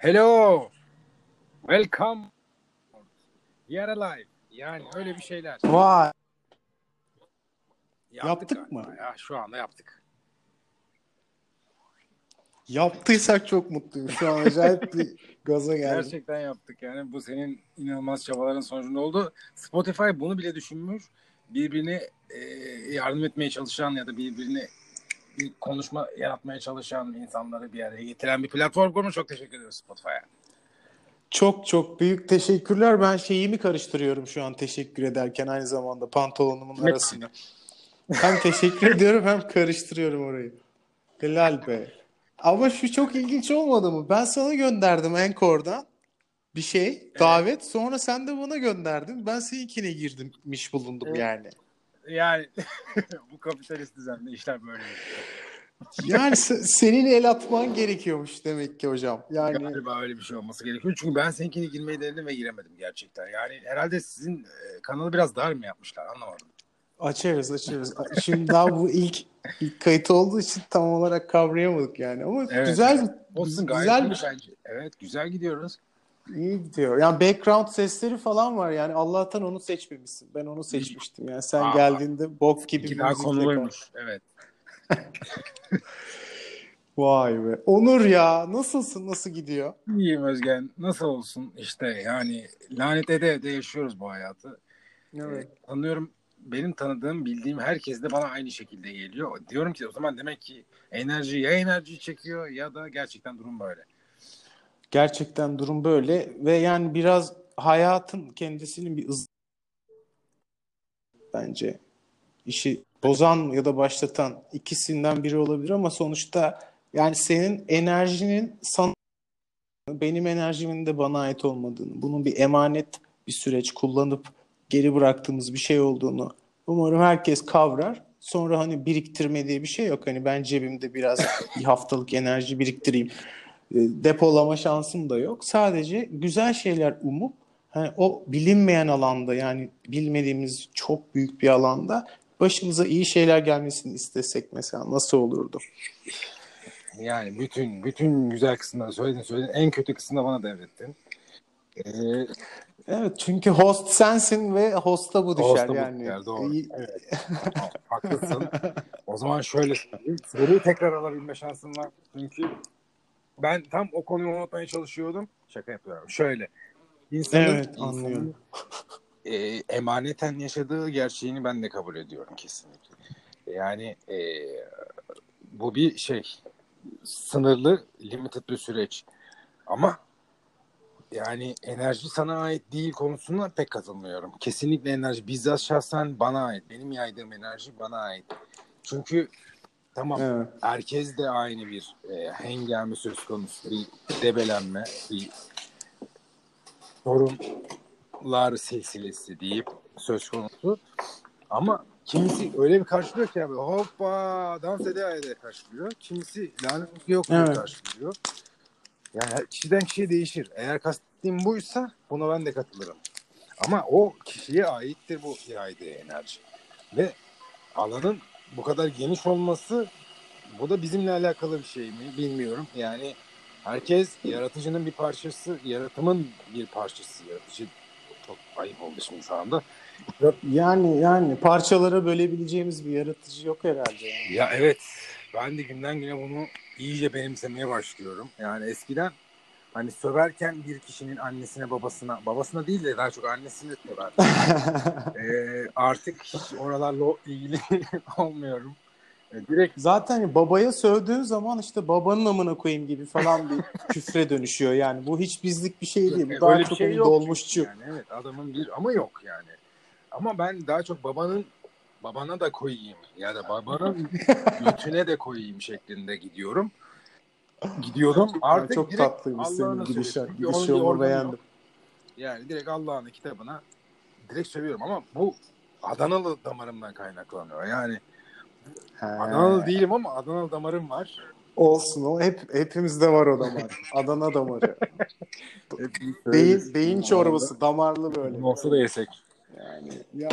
Hello. Welcome. We are alive. Yani öyle bir şeyler. Vay. Yaptık, Yaptık mı? Ya, şu anda yaptık. Yaptıysak çok mutluyum. Şu an acayip bir gaza geldim. Gerçekten yaptık yani. Bu senin inanılmaz çabaların sonucunda oldu. Spotify bunu bile düşünmüş. Birbirine e, yardım etmeye çalışan ya da birbirine bir konuşma yaratmaya çalışan insanları bir araya getiren bir platform kurmuş. Çok teşekkür ediyoruz Spotify'a. Çok çok büyük teşekkürler. Ben şeyimi karıştırıyorum şu an teşekkür ederken aynı zamanda pantolonumun Ne? arasını. Hem teşekkür ediyorum hem karıştırıyorum orayı. Helal be. Ama şu çok ilginç olmadı mı? Ben sana gönderdim Anchor'dan bir şey, davet. Sonra sen de bana gönderdin. Ben seninkine girmiş bulundum Evet. yani. Yani bu kapitalist düzende işler böyle. Yani se- senin el atman gerekiyormuş demek ki hocam. Yani Galiba öyle bir şey olması gerekiyor. Çünkü ben seninkine girmeyi denedim ve giremedim gerçekten. Yani herhalde sizin e, kanalı biraz dar mı yapmışlar anlamadım. Açarız açarız. Şimdi daha bu ilk ilk kayıt olduğu için tam olarak kavrayamadık yani. Ama Evet. güzel Olsun gayet güzel bir bence. Evet güzel gidiyoruz. İyi gidiyor. Yani background sesleri falan var yani Allah'tan onu seçmemişsin. Ben onu seçmiştim. Yani sen Aa. geldiğinde bok gibi bir müzikle konuluymuş. Evet. Vay be. Onur ya nasılsın? Nasıl gidiyor? İyiyim Özgen. Nasıl olsun işte yani lanet ede ede yaşıyoruz bu hayatı. Evet. Ee, tanıyorum benim tanıdığım bildiğim herkes de bana aynı şekilde geliyor. Diyorum ki o zaman demek ki enerji ya enerji çekiyor ya da gerçekten durum böyle. Gerçekten durum böyle ve yani biraz hayatın kendisinin bir ız bence işi bozan ya da başlatan ikisinden biri olabilir ama sonuçta yani senin enerjinin sana benim enerjimin de bana ait olmadığını, bunun bir emanet bir süreç kullanıp geri bıraktığımız bir şey olduğunu umarım herkes kavrar. Sonra hani biriktirme diye bir şey yok. Hani ben cebimde biraz bir haftalık enerji biriktireyim depolama şansım da yok. Sadece güzel şeyler umup hani o bilinmeyen alanda yani bilmediğimiz çok büyük bir alanda başımıza iyi şeyler gelmesini istesek mesela nasıl olurdu? Yani bütün bütün güzel kısımları söyledin söyledin. En kötü kısmını bana devrettin. Ee, Evet çünkü host sensin ve hosta bu düşer Hosta bu yani. düşer, doğru. İyi- Evet. Haklısın. O zaman şöyle söyleyeyim. Soruyu tekrar alabilme şansım var. Çünkü ben tam o konuyu unutmaya çalışıyordum. Şaka yapıyorum. Şöyle. İnsanın, Evet, insanın, anlıyorum. e, emaneten yaşadığı gerçeğini ben de kabul ediyorum kesinlikle. Yani e, bu bir şey sınırlı, limited bir süreç. Ama yani enerji sana ait değil konusuna pek katılmıyorum. Kesinlikle enerji bizzat şahsen bana ait. Benim yaydığım enerji bana ait. Çünkü tamam Evet. herkes de aynı bir e, hengame söz konusu. Bir debelenme, bir sorunlar silsilesi deyip söz konusu. Ama kimisi öyle bir karşılıyor ki abi hoppa dans ede ede karşılıyor. Kimisi lanet yok Evet. karşılıyor. Yani kişiden kişiye değişir. Eğer kastettiğim buysa buna ben de katılırım. Ama o kişiye aittir bu yaydığı enerji. Ve alanın bu kadar geniş olması bu da bizimle alakalı bir şey mi bilmiyorum. Yani herkes yaratıcının bir parçası, yaratımın bir parçası. Yaratıcı çok ayıp oldu şimdi anda. Yani yani parçalara bölebileceğimiz bir yaratıcı yok herhalde. Yani. Ya evet ben de günden güne bunu iyice benimsemeye başlıyorum. Yani eskiden hani söverken bir kişinin annesine babasına babasına değil de daha çok annesine söver. Ee, artık hiç oralarla ilgili olmuyorum. Ee, direkt Zaten babaya sövdüğün zaman işte babanın amına koyayım gibi falan bir küfre dönüşüyor yani. Bu hiç bizlik bir şey değil. Bu daha öyle çok şey hani yok dolmuşçu. Yani evet adamın bir ama yok yani. Ama ben daha çok babanın babana da koyayım ya da babanın götüne de koyayım şeklinde gidiyorum. Gidiyordum. Artık çok tatlıymış senin gidişat. Gidişi beğendim. Yani direkt Allah'ın kitabına direkt söylüyorum ama bu Adanalı damarımdan kaynaklanıyor. Yani He. Adanalı değilim ama Adanalı damarım var. Olsun o hep hepimizde var o damar. Adana damarı. Beyin beyin çorbası damarlı böyle. Olsa da yesek. Yani ya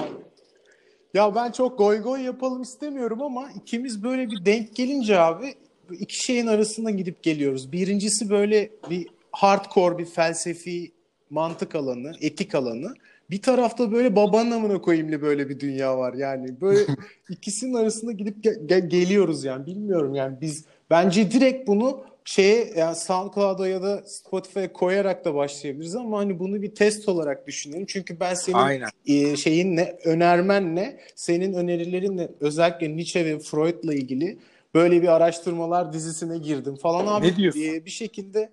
ya ben çok goy goy yapalım istemiyorum ama ikimiz böyle bir denk gelince abi iki şeyin arasında gidip geliyoruz. Birincisi böyle bir hardcore bir felsefi mantık alanı, etik alanı. Bir tarafta böyle babanın amına koyayımlı böyle bir dünya var. Yani böyle ikisinin arasında gidip ge- ge- geliyoruz yani. Bilmiyorum yani biz bence direkt bunu şeye yani SoundCloud'a ya da Spotify'a koyarak da başlayabiliriz ama hani bunu bir test olarak düşünelim. Çünkü ben senin Aynen. e, şeyin ne, önermen ne, senin önerilerinle özellikle Nietzsche ve Freud'la ilgili böyle bir araştırmalar dizisine girdim falan abi. Ne diyorsun? e, bir şekilde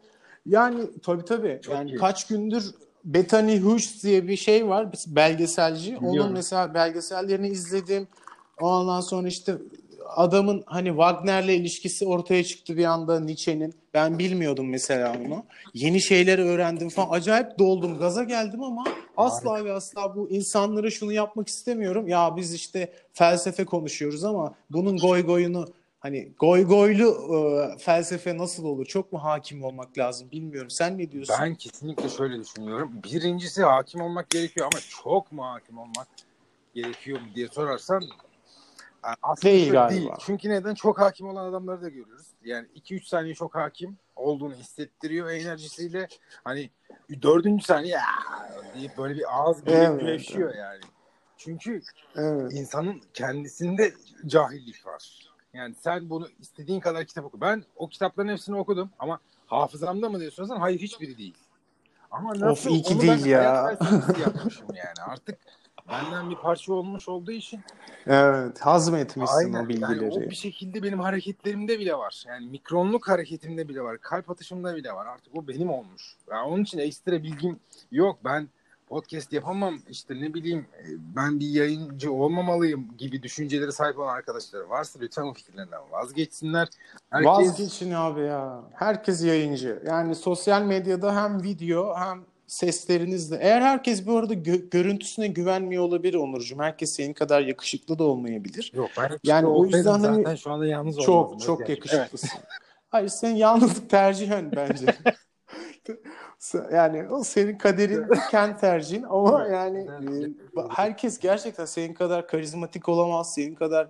yani tabii tabii. Çok yani iyi. kaç gündür Bethany Hughes diye bir şey var, bir belgeselci. Onun Biliyorum. mesela belgesellerini izledim. Ondan sonra işte adamın hani Wagner'le ilişkisi ortaya çıktı bir anda Nietzsche'nin. Ben bilmiyordum mesela onu. Yeni şeyler öğrendim falan. Acayip doldum, gaza geldim ama asla ve asla bu insanlara şunu yapmak istemiyorum. Ya biz işte felsefe konuşuyoruz ama bunun goy goyunu hani goy goylu e, felsefe nasıl olur? Çok mu hakim olmak lazım bilmiyorum. Sen ne diyorsun? Ben kesinlikle şöyle düşünüyorum. Birincisi hakim olmak gerekiyor ama çok mu hakim olmak gerekiyor mu diye sorarsan e, aslında Değil galiba. Çünkü neden? Çok hakim olan adamları da görüyoruz. Yani 2-3 saniye çok hakim olduğunu hissettiriyor enerjisiyle. Hani dördüncü saniye "Aa!" deyip böyle bir ağız bile Evet, yani. Çünkü Evet. insanın kendisinde cahillik var. Yani sen bunu istediğin kadar kitap oku. Ben o kitapların hepsini okudum ama hafızamda mı sorarsan hayır hiçbiri değil. Ama nasıl iyi ki değil ya. yapmışım yani. Artık benden bir parça olmuş olduğu için Evet, hazmetmişsin aynen o bilgileri. yani o bir şekilde benim hareketlerimde bile var. Yani mikronluk hareketimde bile var. Kalp atışımda bile var. Artık o benim olmuş. Yani onun için ekstra bilgim yok. Ben podcast yapamam işte ne bileyim e, ben bir yayıncı olmamalıyım gibi düşüncelere sahip olan arkadaşları varsa lütfen o fikirlerinden vazgeçsinler. Herkes Vazgeçin abi ya. Herkes yayıncı. Yani sosyal medyada hem video hem seslerinizle. Eğer herkes bu arada gö- görüntüsüne güvenmiyor olabilir Onurcuğum. Herkes senin kadar yakışıklı da olmayabilir. yok ben Yani o yüzden hani zaten şu anda yalnız Çok çok yakışıklısın. Hayır senin yalnızlık tercihen bence. yani o senin kaderin, kendi tercihin ama yani e, herkes gerçekten senin kadar karizmatik olamaz, senin kadar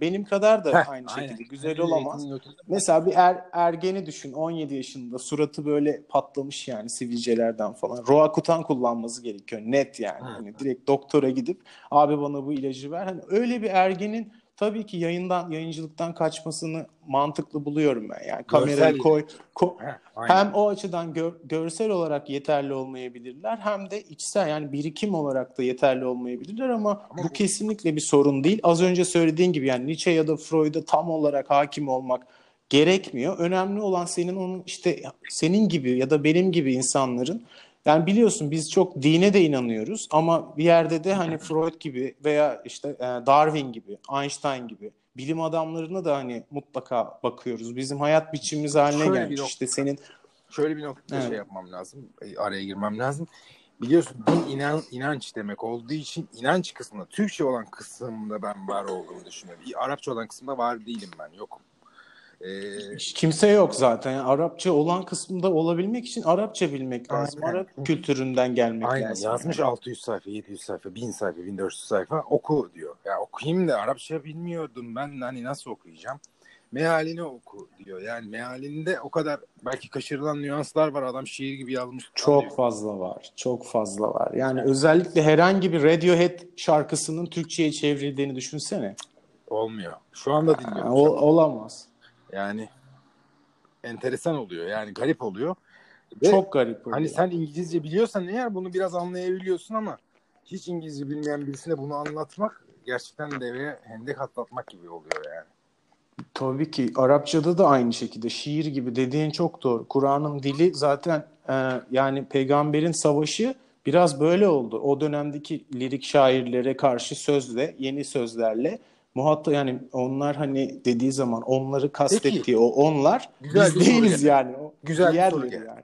benim kadar da Heh, aynı aynen. şekilde güzel Kendi olamaz. Mesela bir er, ergeni düşün 17 yaşında suratı böyle patlamış yani sivilcelerden falan. Roakutan kullanması gerekiyor net yani. Hani direkt doktora gidip abi bana bu ilacı ver. Hani öyle bir ergenin tabii ki yayından yayıncılıktan kaçmasını mantıklı buluyorum ben. Yani kamerayı koy, ko- Heh, hem o açıdan gör- görsel olarak yeterli olmayabilirler hem de içsel yani birikim olarak da yeterli olmayabilirler ama, Ama bu bu- kesinlikle bir sorun değil. Az önce söylediğin gibi yani Nietzsche ya da Freud'a tam olarak hakim olmak gerekmiyor. Önemli olan senin onun işte senin gibi ya da benim gibi insanların yani biliyorsun biz çok dine de inanıyoruz ama bir yerde de hani Freud gibi veya işte e, Darwin gibi, Einstein gibi bilim adamlarına da hani mutlaka bakıyoruz. Bizim hayat biçimimiz haline Şöyle bir gelmiş. nokta- İşte senin şöyle bir noktada Evet. şey yapmam lazım. e, Araya girmem lazım. Biliyorsun din inan, inanç demek olduğu için inanç kısmında Türkçe olan kısımda ben var olduğumu düşünüyorum. Arapça olan kısımda var değilim ben yokum. Ee, kimse yok zaten. Yani Arapça olan kısmında olabilmek için Arapça bilmek lazım. Aynen. Arap kültüründen gelmek aynen lazım. yazmış 600 sayfa, 700 sayfa, 1000 sayfa, 1400 sayfa oku diyor. Ya okuyayım da Arapça bilmiyordum ben hani nasıl okuyacağım? Mealini oku diyor. Yani mealinde o kadar belki kaçırılan nüanslar var. Adam şiir gibi yazmış. Çok diyor. fazla var. Çok fazla var. Yani özellikle herhangi bir Radiohead şarkısının Türkçe'ye çevrildiğini düşünsene. Olmuyor. Şu anda Yani dinliyorum. o- olamaz. Yani enteresan oluyor. Yani garip oluyor. Ve Çok garip oluyor. hani sen İngilizce biliyorsan eğer bunu biraz anlayabiliyorsun ama hiç İngilizce bilmeyen birisine bunu anlatmak gerçekten deveye hendek atlatmak gibi oluyor yani. Tabii ki Arapçada da aynı şekilde şiir gibi dediğin çok doğru. Kur'an'ın dili zaten e, yani peygamberin savaşı biraz böyle oldu. O dönemdeki lirik şairlere karşı sözle, yeni sözlerle muhatap yani onlar hani dediği zaman onları kastettiği Peki. o onlar Güzel biz değiliz geldi. yani. O Güzel bir soru geldi. yani.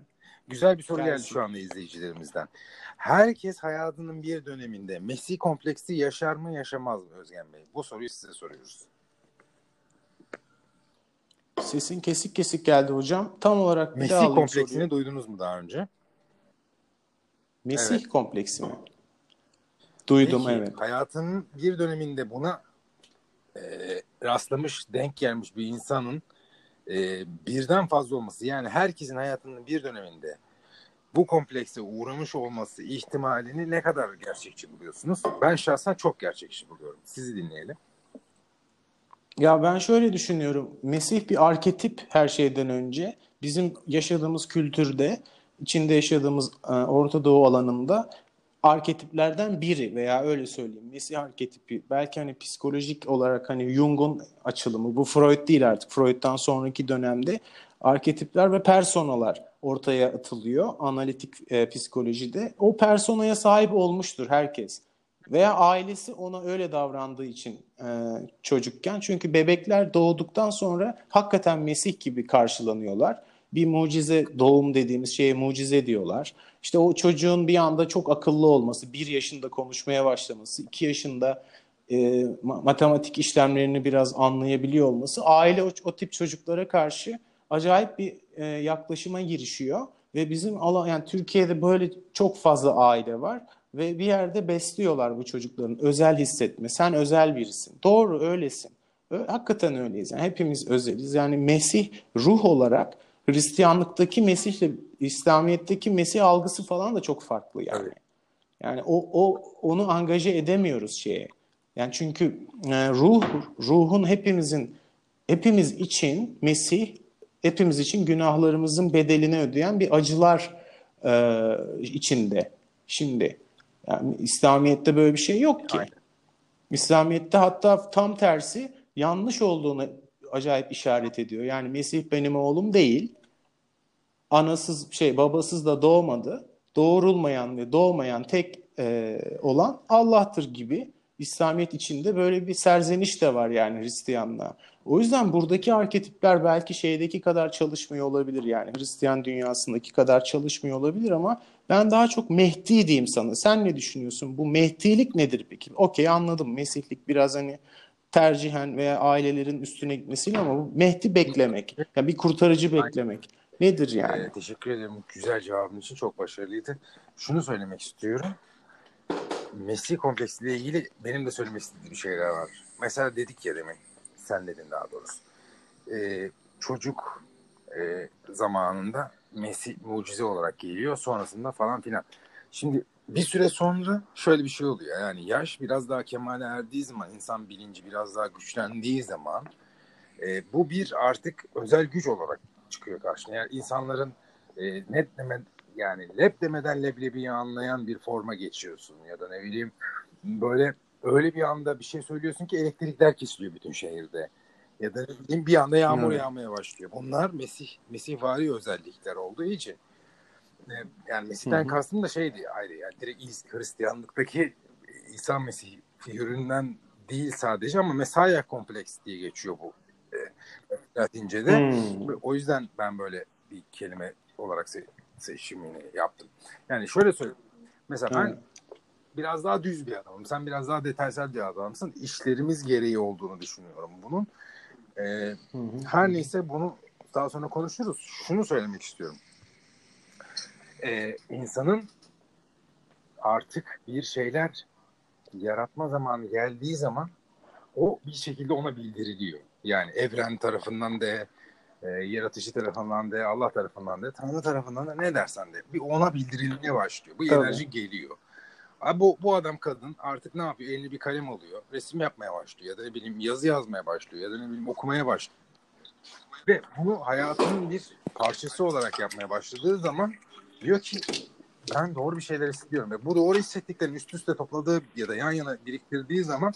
Güzel bir soru geldi şu anda izleyicilerimizden. Herkes hayatının bir döneminde Mesih kompleksi yaşar mı yaşamaz mı Özgen Bey? Bu soruyu size soruyoruz. Sesin kesik kesik geldi hocam. Tam olarak bir alayım kompleksini soruyu. duydunuz mu daha önce? Mesih Evet. kompleksi mi? Duydum Peki, evet. hayatının bir döneminde buna e, rastlamış, denk gelmiş bir insanın e, birden fazla olması yani herkesin hayatının bir döneminde bu komplekse uğramış olması ihtimalini ne kadar gerçekçi buluyorsunuz? Ben şahsen çok gerçekçi buluyorum. Sizi dinleyelim. Ya ben şöyle düşünüyorum. Mesih bir arketip her şeyden önce. Bizim yaşadığımız kültürde, içinde yaşadığımız e, Orta Doğu alanında arketiplerden biri veya öyle söyleyeyim. Mesih arketipi belki hani psikolojik olarak hani Jung'un açılımı bu Freud değil artık. Freud'dan sonraki dönemde arketipler ve personalar ortaya atılıyor analitik e, psikolojide. O personaya sahip olmuştur herkes. Veya ailesi ona öyle davrandığı için e, çocukken. Çünkü bebekler doğduktan sonra hakikaten Mesih gibi karşılanıyorlar. Bir mucize doğum dediğimiz şeye mucize diyorlar. İşte o çocuğun bir anda çok akıllı olması, bir yaşında konuşmaya başlaması, iki yaşında e, matematik işlemlerini biraz anlayabiliyor olması aile o, o tip çocuklara karşı acayip bir e, yaklaşıma girişiyor ve bizim alan yani Türkiye'de böyle çok fazla aile var ve bir yerde besliyorlar bu çocukların özel hissetme. Sen özel birisin. Doğru öylesin. Hakikaten öyleyiz. Yani hepimiz özeliz. Yani Mesih ruh olarak Hristiyanlıktaki Mesih'le İslamiyet'teki Mesih algısı falan da çok farklı yani. Evet. Yani o, o onu angaje edemiyoruz şeye. Yani çünkü e, ruh ruhun hepimizin hepimiz için Mesih hepimiz için günahlarımızın bedelini ödeyen bir acılar e, içinde. Şimdi yani İslamiyet'te böyle bir şey yok ki. Aynen. İslamiyet'te hatta tam tersi yanlış olduğunu acayip işaret ediyor. Yani Mesih benim oğlum değil. Anasız şey babasız da doğmadı. Doğurulmayan ve doğmayan tek e, olan Allah'tır gibi İslamiyet içinde böyle bir serzeniş de var yani Hristiyanlığa. O yüzden buradaki arketipler belki şeydeki kadar çalışmıyor olabilir yani Hristiyan dünyasındaki kadar çalışmıyor olabilir ama ben daha çok Mehdi diyeyim sana. Sen ne düşünüyorsun? Bu Mehdilik nedir peki? Okey anladım. Mesihlik biraz hani tercihen veya ailelerin üstüne gitmesiyle ama bu Mehdi beklemek. Yani bir kurtarıcı beklemek. Nedir yani? Ee, teşekkür ederim. Güzel cevabın için çok başarılıydı. Şunu söylemek istiyorum. Mesih kompleksiyle ilgili benim de söylemek istediğim şeyler var. Mesela dedik ya demin, sen dedin daha doğrusu. Ee, çocuk e, zamanında Mesih mucize olarak geliyor sonrasında falan filan. Şimdi bir süre sonra şöyle bir şey oluyor. Yani yaş biraz daha kemale erdiği zaman, insan bilinci biraz daha güçlendiği zaman e, bu bir artık özel güç olarak çıkıyor karşına. Yani insanların e, net deme, yani lep demeden leblebiyi anlayan bir forma geçiyorsun ya da ne bileyim böyle öyle bir anda bir şey söylüyorsun ki elektrikler kesiliyor bütün şehirde. Ya da bir anda yağmur evet. yağmaya başlıyor. Bunlar Mesih Mesihvari özellikler olduğu için. E, yani Mesih'ten Hı-hı. kastım da şeydi ayrı yani direkt Hristiyanlıktaki İsa Mesih figüründen değil sadece ama Mesaya kompleks diye geçiyor bu Latince'de. Hmm. O yüzden ben böyle bir kelime olarak se- seçimini yaptım. Yani şöyle söyleyeyim. Mesela ben hmm. biraz daha düz bir adamım. Sen biraz daha detaysal bir adamsın. İşlerimiz gereği olduğunu düşünüyorum bunun. Ee, her neyse bunu daha sonra konuşuruz. Şunu söylemek istiyorum. Ee, insanın artık bir şeyler yaratma zamanı geldiği zaman o bir şekilde ona bildiriliyor. Yani evren tarafından da, e, yaratıcı tarafından da, Allah tarafından da, Tanrı tarafından da ne dersen de bir ona bildirilmeye başlıyor. Bu Tabii. enerji geliyor. Abi bu, bu adam kadın artık ne yapıyor? Eline bir kalem alıyor. Resim yapmaya başlıyor. Ya da ne bileyim yazı yazmaya başlıyor. Ya da ne bileyim okumaya başlıyor. Ve bunu hayatının bir parçası olarak yapmaya başladığı zaman diyor ki ben doğru bir şeyler hissediyorum. Ve bu doğru hissettiklerini üst üste topladığı ya da yan yana biriktirdiği zaman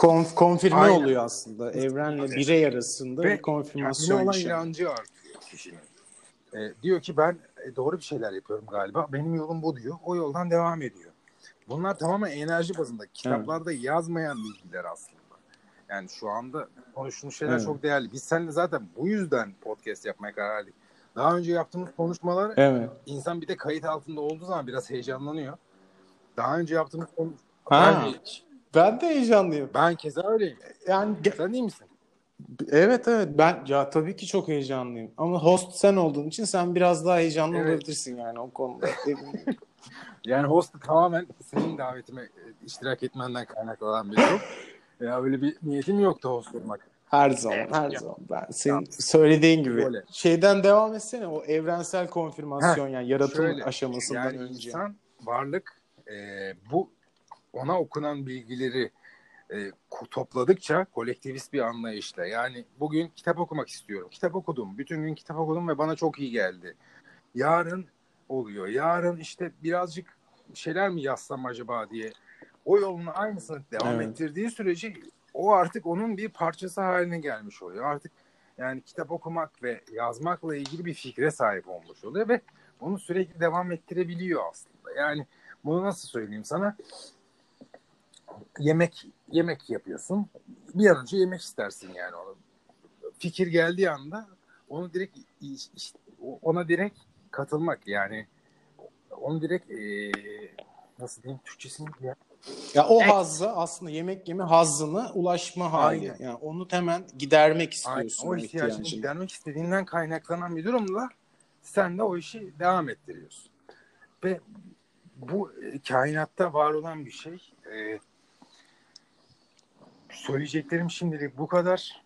Konf, konfirme Aynen. oluyor aslında. Evrenle birey arasında Ve bir konfirmasyon olan inancı artıyor kişinin. E, diyor ki ben e, doğru bir şeyler yapıyorum galiba. Benim yolum bu diyor. O yoldan devam ediyor. Bunlar tamamen enerji bazında. Kitaplarda evet. yazmayan bilgiler aslında. Yani şu anda konuştuğumuz şeyler evet. çok değerli. Biz seninle zaten bu yüzden podcast yapmaya karar verdik. Daha önce yaptığımız konuşmalar evet. insan bir de kayıt altında olduğu zaman biraz heyecanlanıyor. Daha önce yaptığımız konuşmalar ben de heyecanlıyım. Ben keza öyleyim. Yani sen iyi misin? Evet evet ben ya tabii ki çok heyecanlıyım ama host sen olduğun için sen biraz daha heyecanlı evet. olabilirsin yani o konuda. yani host tamamen senin davetime iştirak etmenden kaynaklanan bir durum. Ya öyle bir niyetim yoktu host olmak. Her zaman, her zaman. Ben senin söylediğin gibi. Böyle. Şeyden devam etsene o evrensel konfirmasyon yani yaratım Şöyle, aşamasından yani önce. insan varlık e, bu ona okunan bilgileri e, topladıkça kolektivist bir anlayışla yani bugün kitap okumak istiyorum. Kitap okudum. Bütün gün kitap okudum ve bana çok iyi geldi. Yarın oluyor. Yarın işte birazcık şeyler mi yazsam acaba diye o yolunu aynısını devam Evet. ettirdiği sürece o artık onun bir parçası haline gelmiş oluyor. Artık yani kitap okumak ve yazmakla ilgili bir fikre sahip olmuş oluyor ve onu sürekli devam ettirebiliyor aslında. Yani bunu nasıl söyleyeyim sana? Yemek yemek yapıyorsun. Bir an önce yemek istersin yani onu. Fikir geldiği anda onu direkt işte ona direkt katılmak yani onu direkt eee, nasıl diyeyim Türkçesini ya. Ya o Evet. hazza aslında yemek yeme hazzına ulaşma hali. Aynen. Yani onu hemen gidermek Aynen, istiyorsun o o ihtiyacını gidermek istediğinden kaynaklanan bir durumla sen de o işi devam ettiriyorsun. Ve bu e, kainatta var olan bir şey. E, söyleyeceklerim şimdilik bu kadar.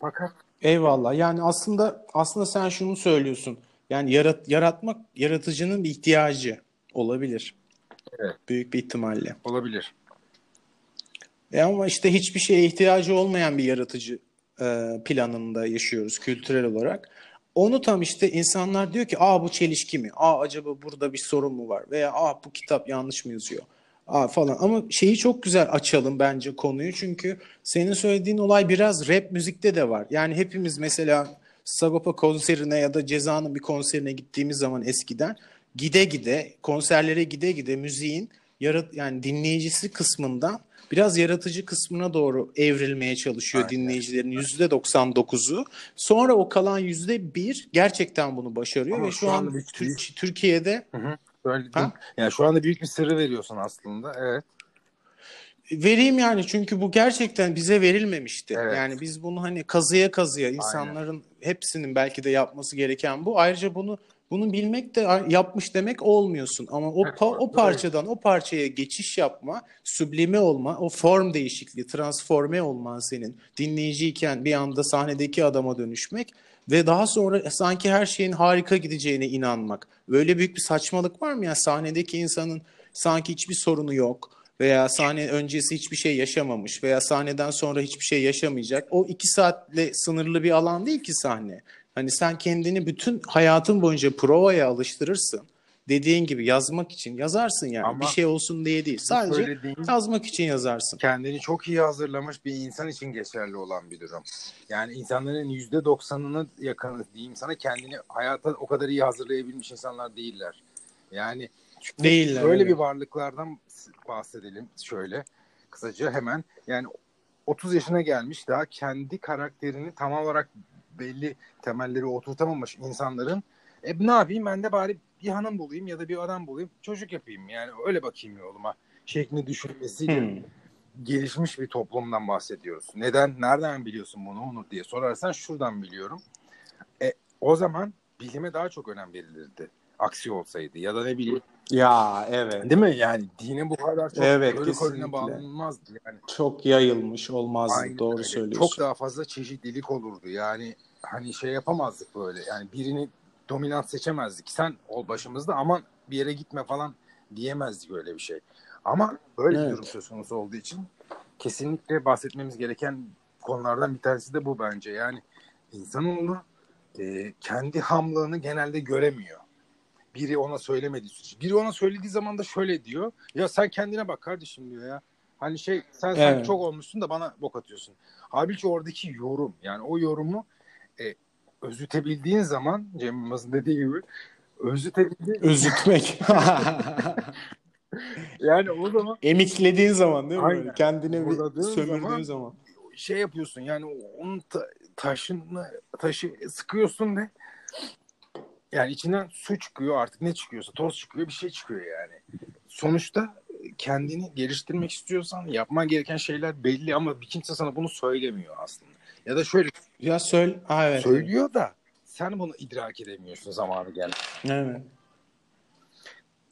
Fakat Eyvallah. Yani aslında aslında sen şunu söylüyorsun. Yani yarat, yaratmak yaratıcının bir ihtiyacı olabilir. Evet. Büyük bir ihtimalle. olabilir. E ama işte hiçbir şeye ihtiyacı olmayan bir yaratıcı e, planında yaşıyoruz kültürel olarak. Onu tam işte insanlar diyor ki aa bu çelişki mi? Aa acaba burada bir sorun mu var? Veya aa bu kitap yanlış mı yazıyor? Aa falan. Ama şeyi çok güzel açalım bence konuyu. Çünkü senin söylediğin olay biraz rap müzikte de var. Yani hepimiz mesela Sagopa konserine ya da Ceza'nın bir konserine gittiğimiz zaman eskiden gide gide konserlere gide gide müziğin yarat yani dinleyicisi kısmından biraz yaratıcı kısmına doğru evrilmeye çalışıyor Aynen. dinleyicilerin yüzde 99'u. Sonra o kalan yüzde bir gerçekten bunu başarıyor Ama ve şu şu an anda büyük- Tür- Türkiye'de Böyle Ha? yani şu anda büyük bir sırrı veriyorsun aslında. Evet. vereyim yani çünkü bu gerçekten bize verilmemişti. Evet. Yani biz bunu hani kazıya kazıya insanların hepsinin belki de yapması gereken bu. Ayrıca bunu bunu bilmek de yapmış demek olmuyorsun ama o pa- o parçadan o parçaya geçiş yapma, sublime olma, o form değişikliği, transforme olman senin dinleyiciyken bir anda sahnedeki adama dönüşmek ve daha sonra sanki her şeyin harika gideceğine inanmak. Böyle büyük bir saçmalık var mı ya sahnedeki insanın sanki hiçbir sorunu yok veya sahne öncesi hiçbir şey yaşamamış veya sahneden sonra hiçbir şey yaşamayacak. O iki saatle sınırlı bir alan değil ki sahne. Hani sen kendini bütün hayatın boyunca provaya alıştırırsın. Dediğin gibi yazmak için yazarsın yani. Ama bir şey olsun diye değil. Sadece yazmak için yazarsın. kendini çok iyi hazırlamış bir insan için geçerli olan bir durum. Yani insanların yüzde doksanını yakını diyeyim sana kendini hayata o kadar iyi hazırlayabilmiş insanlar değiller. Yani çünkü Değiller, Böyle evet. bir varlıklardan bahsedelim şöyle kısaca hemen. Yani 30 yaşına gelmiş daha kendi karakterini tam olarak belli temelleri oturtamamış insanların e ne yapayım ben de bari bir hanım bulayım ya da bir adam bulayım çocuk yapayım yani öyle bakayım yoluma şeklini düşünmesiyle Hmm. gelişmiş bir toplumdan bahsediyoruz. Neden, nereden biliyorsun bunu Onur diye sorarsan şuradan biliyorum. E, o zaman bilime daha çok önem verilirdi. Aksi olsaydı ya da ne bileyim. Ya evet. Değil mi? Yani dine bu kadar çok Evet, körü körüne bağlanmazdı. Yani Çok yayılmış olmazdı. Aynen Doğru öyle. söylüyorsun. Çok daha fazla çeşitlilik olurdu. Yani hani şey yapamazdık böyle. Yani birini dominant seçemezdik. Sen ol başımızda aman bir yere gitme falan diyemezdik öyle bir şey. Ama böyle bir Evet. durum söz konusu olduğu için kesinlikle bahsetmemiz gereken konulardan bir tanesi de bu bence. Yani insanoğlu e, kendi hamlığını genelde göremiyor. Biri ona söylemediği sürece. Biri ona söylediği zaman da şöyle diyor. Ya sen kendine bak kardeşim diyor ya. Hani şey sen Evet. çok olmuşsun da bana bok atıyorsun. Halbuki oradaki yorum yani o yorumu e, özütebildiğin zaman Cem Yılmaz'ın dediği gibi özütebildiğin Özütmek. yani o zaman Emiklediğin zaman değil mi? Aynen. Kendine bir sömürdüğün zaman- zaman. şey yapıyorsun yani onun ta- taşını taşı sıkıyorsun ve yani içinden su çıkıyor artık ne çıkıyorsa toz çıkıyor bir şey çıkıyor yani. Sonuçta kendini geliştirmek istiyorsan yapman gereken şeyler belli ama bir kimse sana bunu söylemiyor aslında. Ya da şöyle Ya söyle. Ha, evet. söylüyor da sen bunu idrak edemiyorsun zamanı gel. Evet.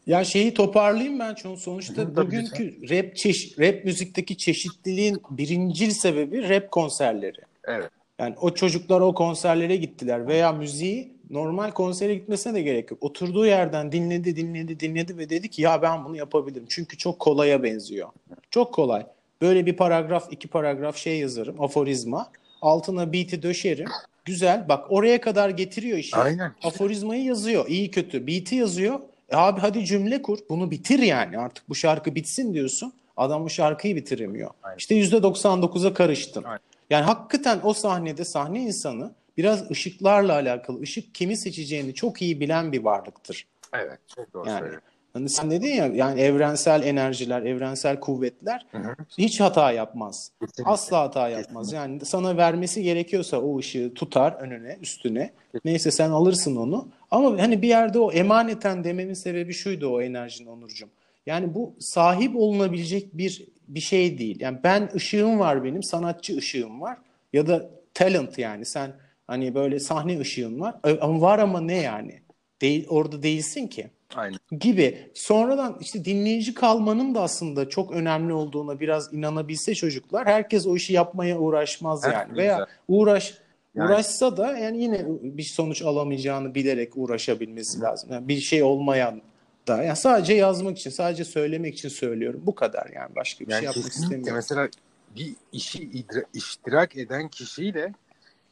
Ya şeyi toparlayayım ben çünkü sonuçta Hı, bugünkü rap çeş rap müzikteki çeşitliliğin birincil sebebi rap konserleri. Evet. Yani o çocuklar o konserlere gittiler veya müziği normal konsere gitmesine de gerek yok. Oturduğu yerden dinledi, dinledi, dinledi ve dedi ki ya ben bunu yapabilirim. Çünkü çok kolaya benziyor. Çok kolay. Böyle bir paragraf, iki paragraf şey yazarım, aforizma. Altına beat'i döşerim. Güzel. Bak oraya kadar getiriyor işi. Aynen. Aforizmayı yazıyor. iyi kötü. Beat'i yazıyor. E abi hadi cümle kur. Bunu bitir yani. Artık bu şarkı bitsin diyorsun. Adam bu şarkıyı bitiremiyor. Aynen. İşte %99'a karıştın. Aynen. Yani hakikaten o sahnede sahne insanı biraz ışıklarla alakalı. Işık kimi seçeceğini çok iyi bilen bir varlıktır. Evet. Çok doğru Yani söylüyorsun. Hani sen dedin ya yani evrensel enerjiler, evrensel kuvvetler Hı hı. hiç hata yapmaz. Kesinlikle. Asla hata yapmaz. Yani sana vermesi gerekiyorsa o ışığı tutar önüne, üstüne. Neyse sen alırsın onu. Ama hani bir yerde o emaneten dememin sebebi şuydu o enerjinin Onurcuğum. Yani bu sahip olunabilecek bir bir şey değil. Yani ben ışığım var benim, sanatçı ışığım var ya da talent yani sen hani böyle sahne ışığın var. Ama var ama ne yani? Değil, orada değilsin ki Aynen. gibi. Sonradan işte dinleyici kalmanın da aslında çok önemli olduğuna biraz inanabilse çocuklar herkes o işi yapmaya uğraşmaz yani. ne Veya güzel. uğraş Yani- uğraşsa da yani yine bir sonuç alamayacağını bilerek uğraşabilmesi lazım. Yani bir şey olmayan da yani sadece yazmak için, sadece söylemek için söylüyorum. Bu kadar yani başka bir Yani şey yapmak istemiyorum. mesela bir işi idra- iştirak eden kişiyle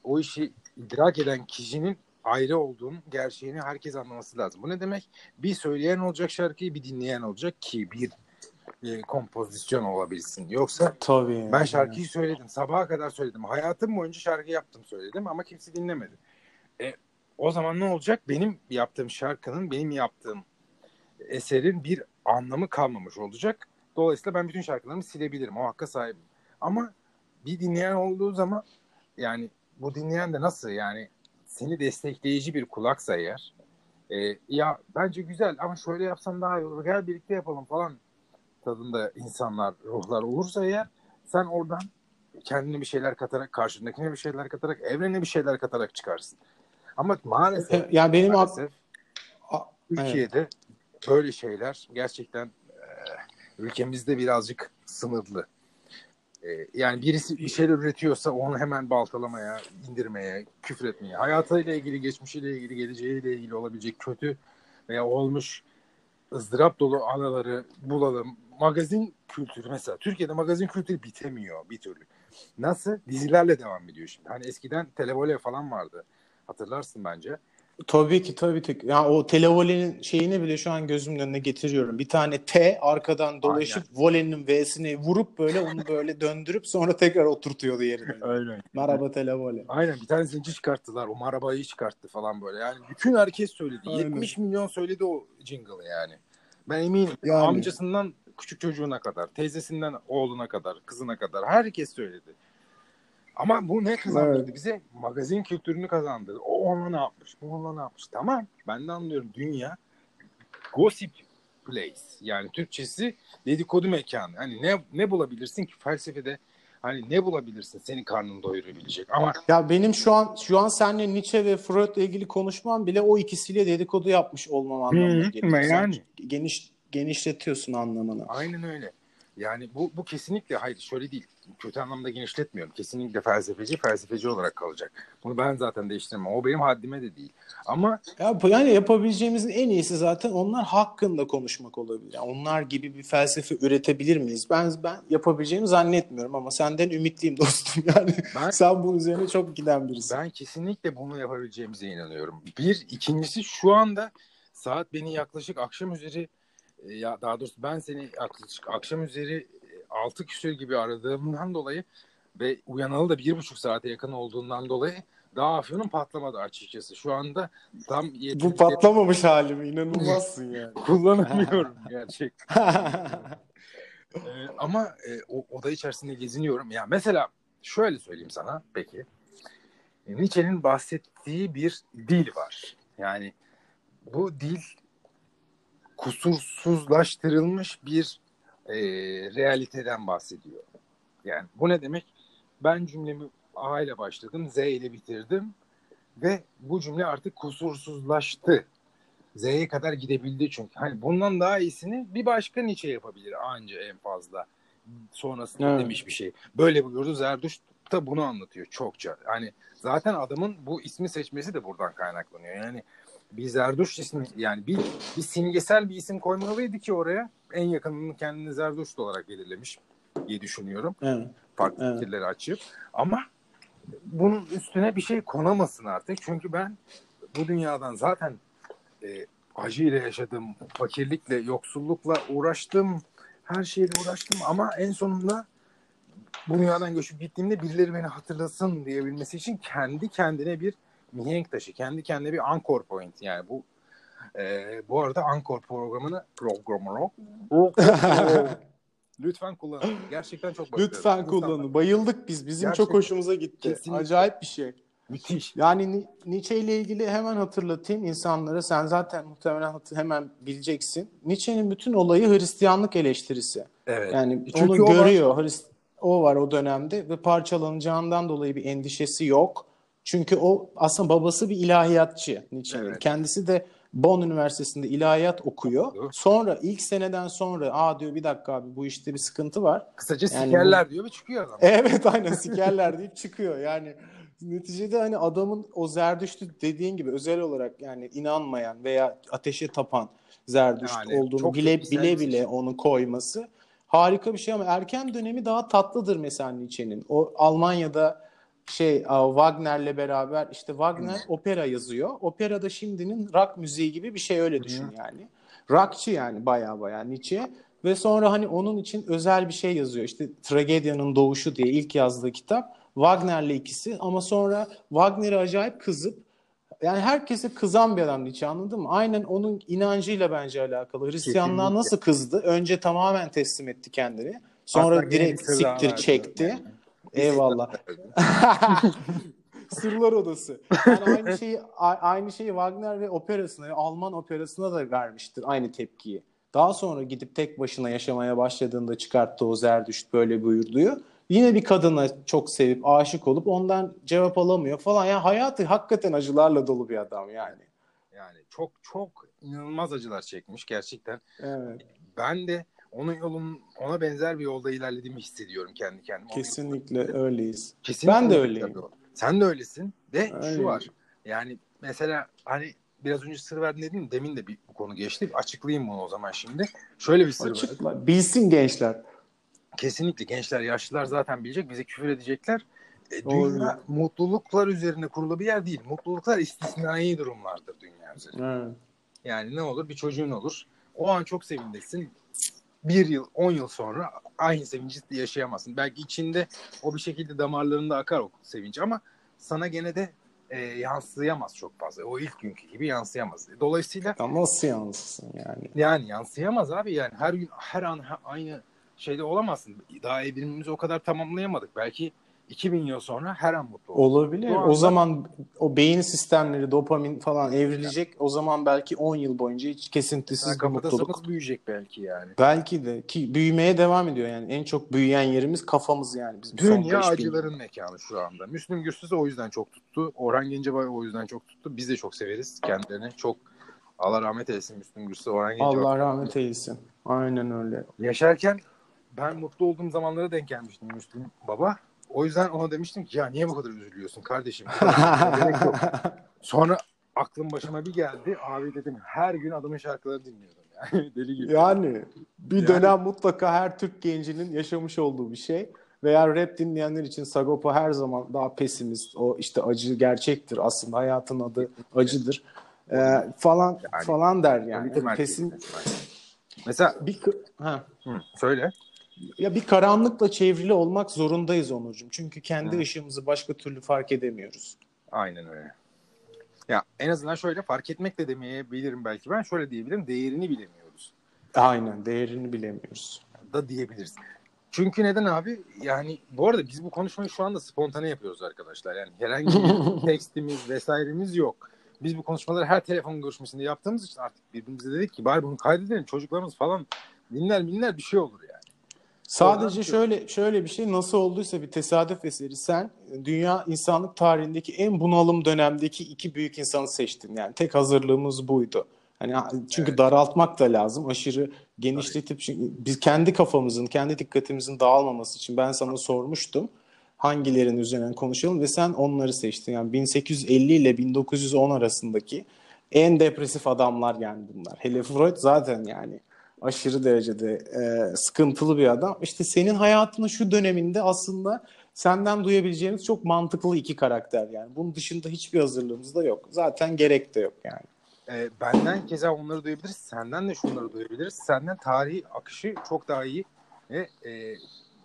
o işi idrak eden kişinin ayrı olduğunun gerçeğini herkes anlaması lazım. Bu ne demek? Bir söyleyen olacak şarkıyı bir dinleyen olacak ki bir e, kompozisyon olabilsin. Yoksa Tabii. ben şarkıyı söyledim. Sabaha kadar söyledim. Hayatım boyunca şarkı yaptım söyledim ama kimse dinlemedi. E, o zaman ne olacak? Benim yaptığım şarkının, benim yaptığım eserin bir anlamı kalmamış olacak. Dolayısıyla ben bütün şarkılarımı silebilirim. O hakka sahibim. Ama bir dinleyen olduğu zaman yani bu dinleyen de nasıl yani seni destekleyici bir kulaksa eğer e, ya bence güzel ama şöyle yapsan daha iyi olur. Gel birlikte yapalım falan tadında insanlar, ruhlar olursa eğer sen oradan kendine bir şeyler katarak, karşındakine bir şeyler katarak, evrene bir şeyler katarak çıkarsın. Ama maalesef, Yani benim maalesef A- Türkiye'de böyle şeyler gerçekten e, ülkemizde birazcık sınırlı. E, yani birisi bir şeyler üretiyorsa onu hemen baltalamaya, indirmeye, küfretmeye, hayatıyla ilgili, geçmişiyle ilgili, geleceğiyle ilgili olabilecek kötü veya olmuş ızdırap dolu anıları bulalım. Magazin kültürü mesela. Türkiye'de magazin kültürü bitemiyor bir türlü. Nasıl? Dizilerle devam ediyor şimdi. Hani eskiden televole falan vardı. Hatırlarsın bence. Tabii ki tabii ki. Ya o televolenin şeyini bile şu an gözümün önüne getiriyorum. Bir tane T arkadan dolaşıp volenin V'sini vurup böyle onu böyle döndürüp sonra tekrar oturtuyordu yerine. Öyle. Merhaba televole. Aynen bir tane zincir çıkarttılar. O arabayı çıkarttı falan böyle. Yani bütün herkes söyledi. Aynen. 70 milyon söyledi o jingle'ı yani. Ben eminim. Yani. Amcasından küçük çocuğuna kadar, teyzesinden oğluna kadar, kızına kadar herkes söyledi. Ama bu ne kazandırdı Evet. bize? Magazin kültürünü kazandırdı. O ona ne yapmış, bu ona ne yapmış. Tamam ben de anlıyorum. Dünya gossip place. Yani Türkçesi dedikodu mekanı. Hani ne ne bulabilirsin ki felsefede hani ne bulabilirsin senin karnını doyurabilecek. Ama Ya benim şu an şu an seninle Nietzsche ve Freud'la ilgili konuşmam bile o ikisiyle dedikodu yapmış olmam anlamına geliyor. Sen yani. Geniş genişletiyorsun anlamını. Aynen öyle. Yani bu, bu kesinlikle hayır şöyle değil. Kötü anlamda genişletmiyorum. Kesinlikle felsefeci felsefeci olarak kalacak. Bunu ben zaten değiştirmem. O benim haddime de değil. Ama Ya yani yapabileceğimizin en iyisi zaten onlar hakkında konuşmak olabilir. Yani onlar gibi bir felsefe üretebilir miyiz? Ben ben yapabileceğimi zannetmiyorum ama senden ümitliyim dostum. Yani Ben- sen bunun üzerine çok giden birisin. ben kesinlikle bunu yapabileceğimize inanıyorum. Bir, ikincisi şu anda saat beni yaklaşık akşam üzeri ya daha doğrusu ben seni yaklaşık akşam üzeri 6 küsur gibi aradığımdan dolayı ve uyanalı da bir buçuk saate yakın olduğundan dolayı daha afyonum patlamadı açıkçası. Şu anda tam yeterince Bu patlamamış halim inanılmazsın yani. kullanamıyorum gerçekten. Ee, ama e, o oda içerisinde geziniyorum. Ya mesela şöyle söyleyeyim sana peki. E, Nietzsche'nin bahsettiği bir dil var. Yani bu dil kusursuzlaştırılmış bir e, realiteden bahsediyor. Yani bu ne demek? Ben cümlemi A ile başladım, Z ile bitirdim ve bu cümle artık kusursuzlaştı. Z'ye kadar gidebildi çünkü. Hani bundan daha iyisini bir başka Nietzsche yapabilir anca en fazla. Sonrasında Evet. demiş bir şey. Böyle buyurdu Zerdüşt da bunu anlatıyor çokça. Hani zaten adamın bu ismi seçmesi de buradan kaynaklanıyor. Yani bir Zerduş ismi yani bir, bir simgesel bir isim koymalıydı ki oraya en yakınını kendini Zerduşt olarak belirlemiş diye düşünüyorum. Evet. Farklı Evet. fikirleri açıp ama bunun üstüne bir şey konamasın artık. Çünkü ben bu dünyadan zaten e, acıyla yaşadım, fakirlikle, yoksullukla uğraştım, her şeyle uğraştım ama en sonunda bu dünyadan göçüp gittiğimde birileri beni hatırlasın diyebilmesi için kendi kendine bir mihenk taşı, kendi kendine bir anchor point yani bu e, bu arada Anchor programını programını lütfen kullanın. Gerçekten çok başarılı. Lütfen İnsanlar- kullanın. Bayıldık biz. Bizim Gerçekten. çok hoşumuza gitti. Kesinlikle. Acayip bir şey. Müthiş. Yani Ni- Nietzsche ile ilgili hemen hatırlatayım insanlara. Sen zaten muhtemelen hemen bileceksin. Nietzsche'nin bütün olayı Hristiyanlık eleştirisi. Evet. Yani Çünkü onu o var. görüyor. Hrist- o var o dönemde ve parçalanacağından dolayı bir endişesi yok. Çünkü o aslında babası bir ilahiyatçı Nietzsche'nin. Evet. Kendisi de Bonn Üniversitesi'nde ilahiyat okuyor. Sonra ilk seneden sonra aa diyor bir dakika abi bu işte bir sıkıntı var. Kısaca Yani sikerler diyor ve çıkıyor adam. Evet aynen sikerler deyip çıkıyor. Yani neticede hani adamın o Zerdüşt'ü dediğin gibi özel olarak yani inanmayan veya ateşe tapan Zerdüşt Yani olduğunu bile bile bile onu koyması harika bir şey ama erken dönemi daha tatlıdır mesela Nietzsche'nin. O Almanya'da şey a, Wagner'le beraber işte Wagner opera yazıyor. Opera da şimdinin rock müziği gibi bir şey öyle düşün yani. Rockçı yani baya baya Nietzsche ve sonra hani onun için özel bir şey yazıyor. İşte Tragedyanın Doğuşu diye ilk yazdığı kitap. Wagner'le ikisi ama sonra Wagner'e acayip kızıp yani herkese kızan bir adam Nietzsche anladın mı? Aynen onun inancıyla bence alakalı. Hristiyanlığa Kesinlikle. nasıl kızdı? Önce tamamen teslim etti kendini. Sonra Hatta direkt siktir çekti. Yani. Eyvallah. Sırlar Odası. Yani aynı şeyi aynı şeyi Wagner ve operasına, Alman operasına da vermiştir aynı tepkiyi. Daha sonra gidip tek başına yaşamaya başladığında çıkarttığı o Zerdüşt böyle buyurduyu. Yine bir kadına çok sevip aşık olup ondan cevap alamıyor falan. Yani hayatı hakikaten acılarla dolu bir adam yani. Yani çok çok inanılmaz acılar çekmiş gerçekten. Evet. Ben de onun yolun ona benzer bir yolda ilerlediğimi hissediyorum kendi kendime. Kesinlikle öyleyiz. Kesinlikle Ben de öyle öyleyim. Sen de öylesin. De Öyleyim. şu var. Yani mesela hani biraz önce sır verdin dedin demin de bir bu konu geçti. Açıklayayım bunu o zaman şimdi. Şöyle bir sır var. Açıkla. Bilsin gençler. Kesinlikle gençler, yaşlılar zaten bilecek. Bize küfür edecekler. E, Doğru. dünya mutluluklar üzerine kurulu bir yer değil. Mutluluklar istisnai durumlardır dünya üzerinde. Evet. Yani ne olur? Bir çocuğun olur. O an çok sevindesin. Bir yıl, on yıl sonra aynı sevinci yaşayamazsın. Belki içinde o bir şekilde damarlarında akar o sevinç ama sana gene de e, yansıyamaz çok fazla. O ilk günkü gibi yansıyamaz. Dolayısıyla Ama nasıl yansısın yani? yani yansıyamaz abi yani her gün her an ha- aynı şeyde olamazsın. Daha evrimimizi o kadar tamamlayamadık. Belki 2000 yıl sonra her an mutlu olur. Olabilir. Şu O anda- zaman o beyin sistemleri, dopamin falan evrilecek. O zaman belki 10 yıl boyunca hiç kesintisiz Yani bir mutluluk. büyüyecek belki yani. Belki de ki büyümeye devam ediyor yani. En çok büyüyen yerimiz kafamız yani. Bizim Dünya 5000 acıların mekanı şu anda. Müslüm Gürses o yüzden çok tuttu. Orhan Gencebay o yüzden çok tuttu. Biz de çok severiz kendilerini. Çok Allah rahmet eylesin Müslüm Gürses, Orhan Gencebay. Allah rahmet eylesin. Aynen öyle. Yaşarken ben mutlu olduğum zamanlara denk gelmiştim Müslüm Baba. O yüzden ona demiştim ki ya niye bu kadar üzülüyorsun kardeşim? Gerek yok. Sonra aklım başıma bir geldi. Abi dedim her gün adamın şarkılarını dinliyordum yani. Deli gibi. Yani bir Yani- dönem mutlaka her Türk gencinin yaşamış olduğu bir şey. Veya rap dinleyenler için Sagopa her zaman daha pesimist. O işte acı gerçektir aslında hayatın adı acıdır. Ee, falan Yani- falan der yani. Pesim mesela. Bir ha. hı, söyle. Ya bir karanlıkla çevrili olmak zorundayız Onurcuğum. Çünkü kendi Hı. ışığımızı başka türlü fark edemiyoruz. Aynen öyle. Ya en azından şöyle fark etmek de demeyebilirim belki ben. Şöyle diyebilirim. Değerini bilemiyoruz. Aynen değerini bilemiyoruz. Da diyebiliriz. Çünkü neden abi? Yani bu arada biz bu konuşmayı şu anda spontane yapıyoruz arkadaşlar. Yani herhangi bir tekstimiz vesairemiz yok. Biz bu konuşmaları her telefon görüşmesinde yaptığımız için artık birbirimize dedik ki bari bunu kaydedelim. Çocuklarımız falan dinler minler bir şey olur yani. Sadece şöyle şöyle bir şey nasıl olduysa bir tesadüf eseri sen dünya insanlık tarihindeki en bunalım dönemdeki iki büyük insanı seçtin. Yani tek hazırlığımız buydu. Hani çünkü Evet. daraltmak da lazım. Aşırı genişletip çünkü biz kendi kafamızın, kendi dikkatimizin dağılmaması için ben sana sormuştum. hangilerinin üzerine konuşalım ve sen onları seçtin. Yani 1850 ile 1910 arasındaki en depresif adamlar yani bunlar. Hele Freud zaten yani aşırı derecede e, sıkıntılı bir adam. İşte senin hayatının şu döneminde aslında senden duyabileceğimiz çok mantıklı iki karakter yani. Bunun dışında hiçbir hazırlığımız da yok. Zaten gerek de yok yani. E, benden keza onları duyabiliriz. Senden de şunları duyabiliriz. Senden tarihi akışı çok daha iyi ve e,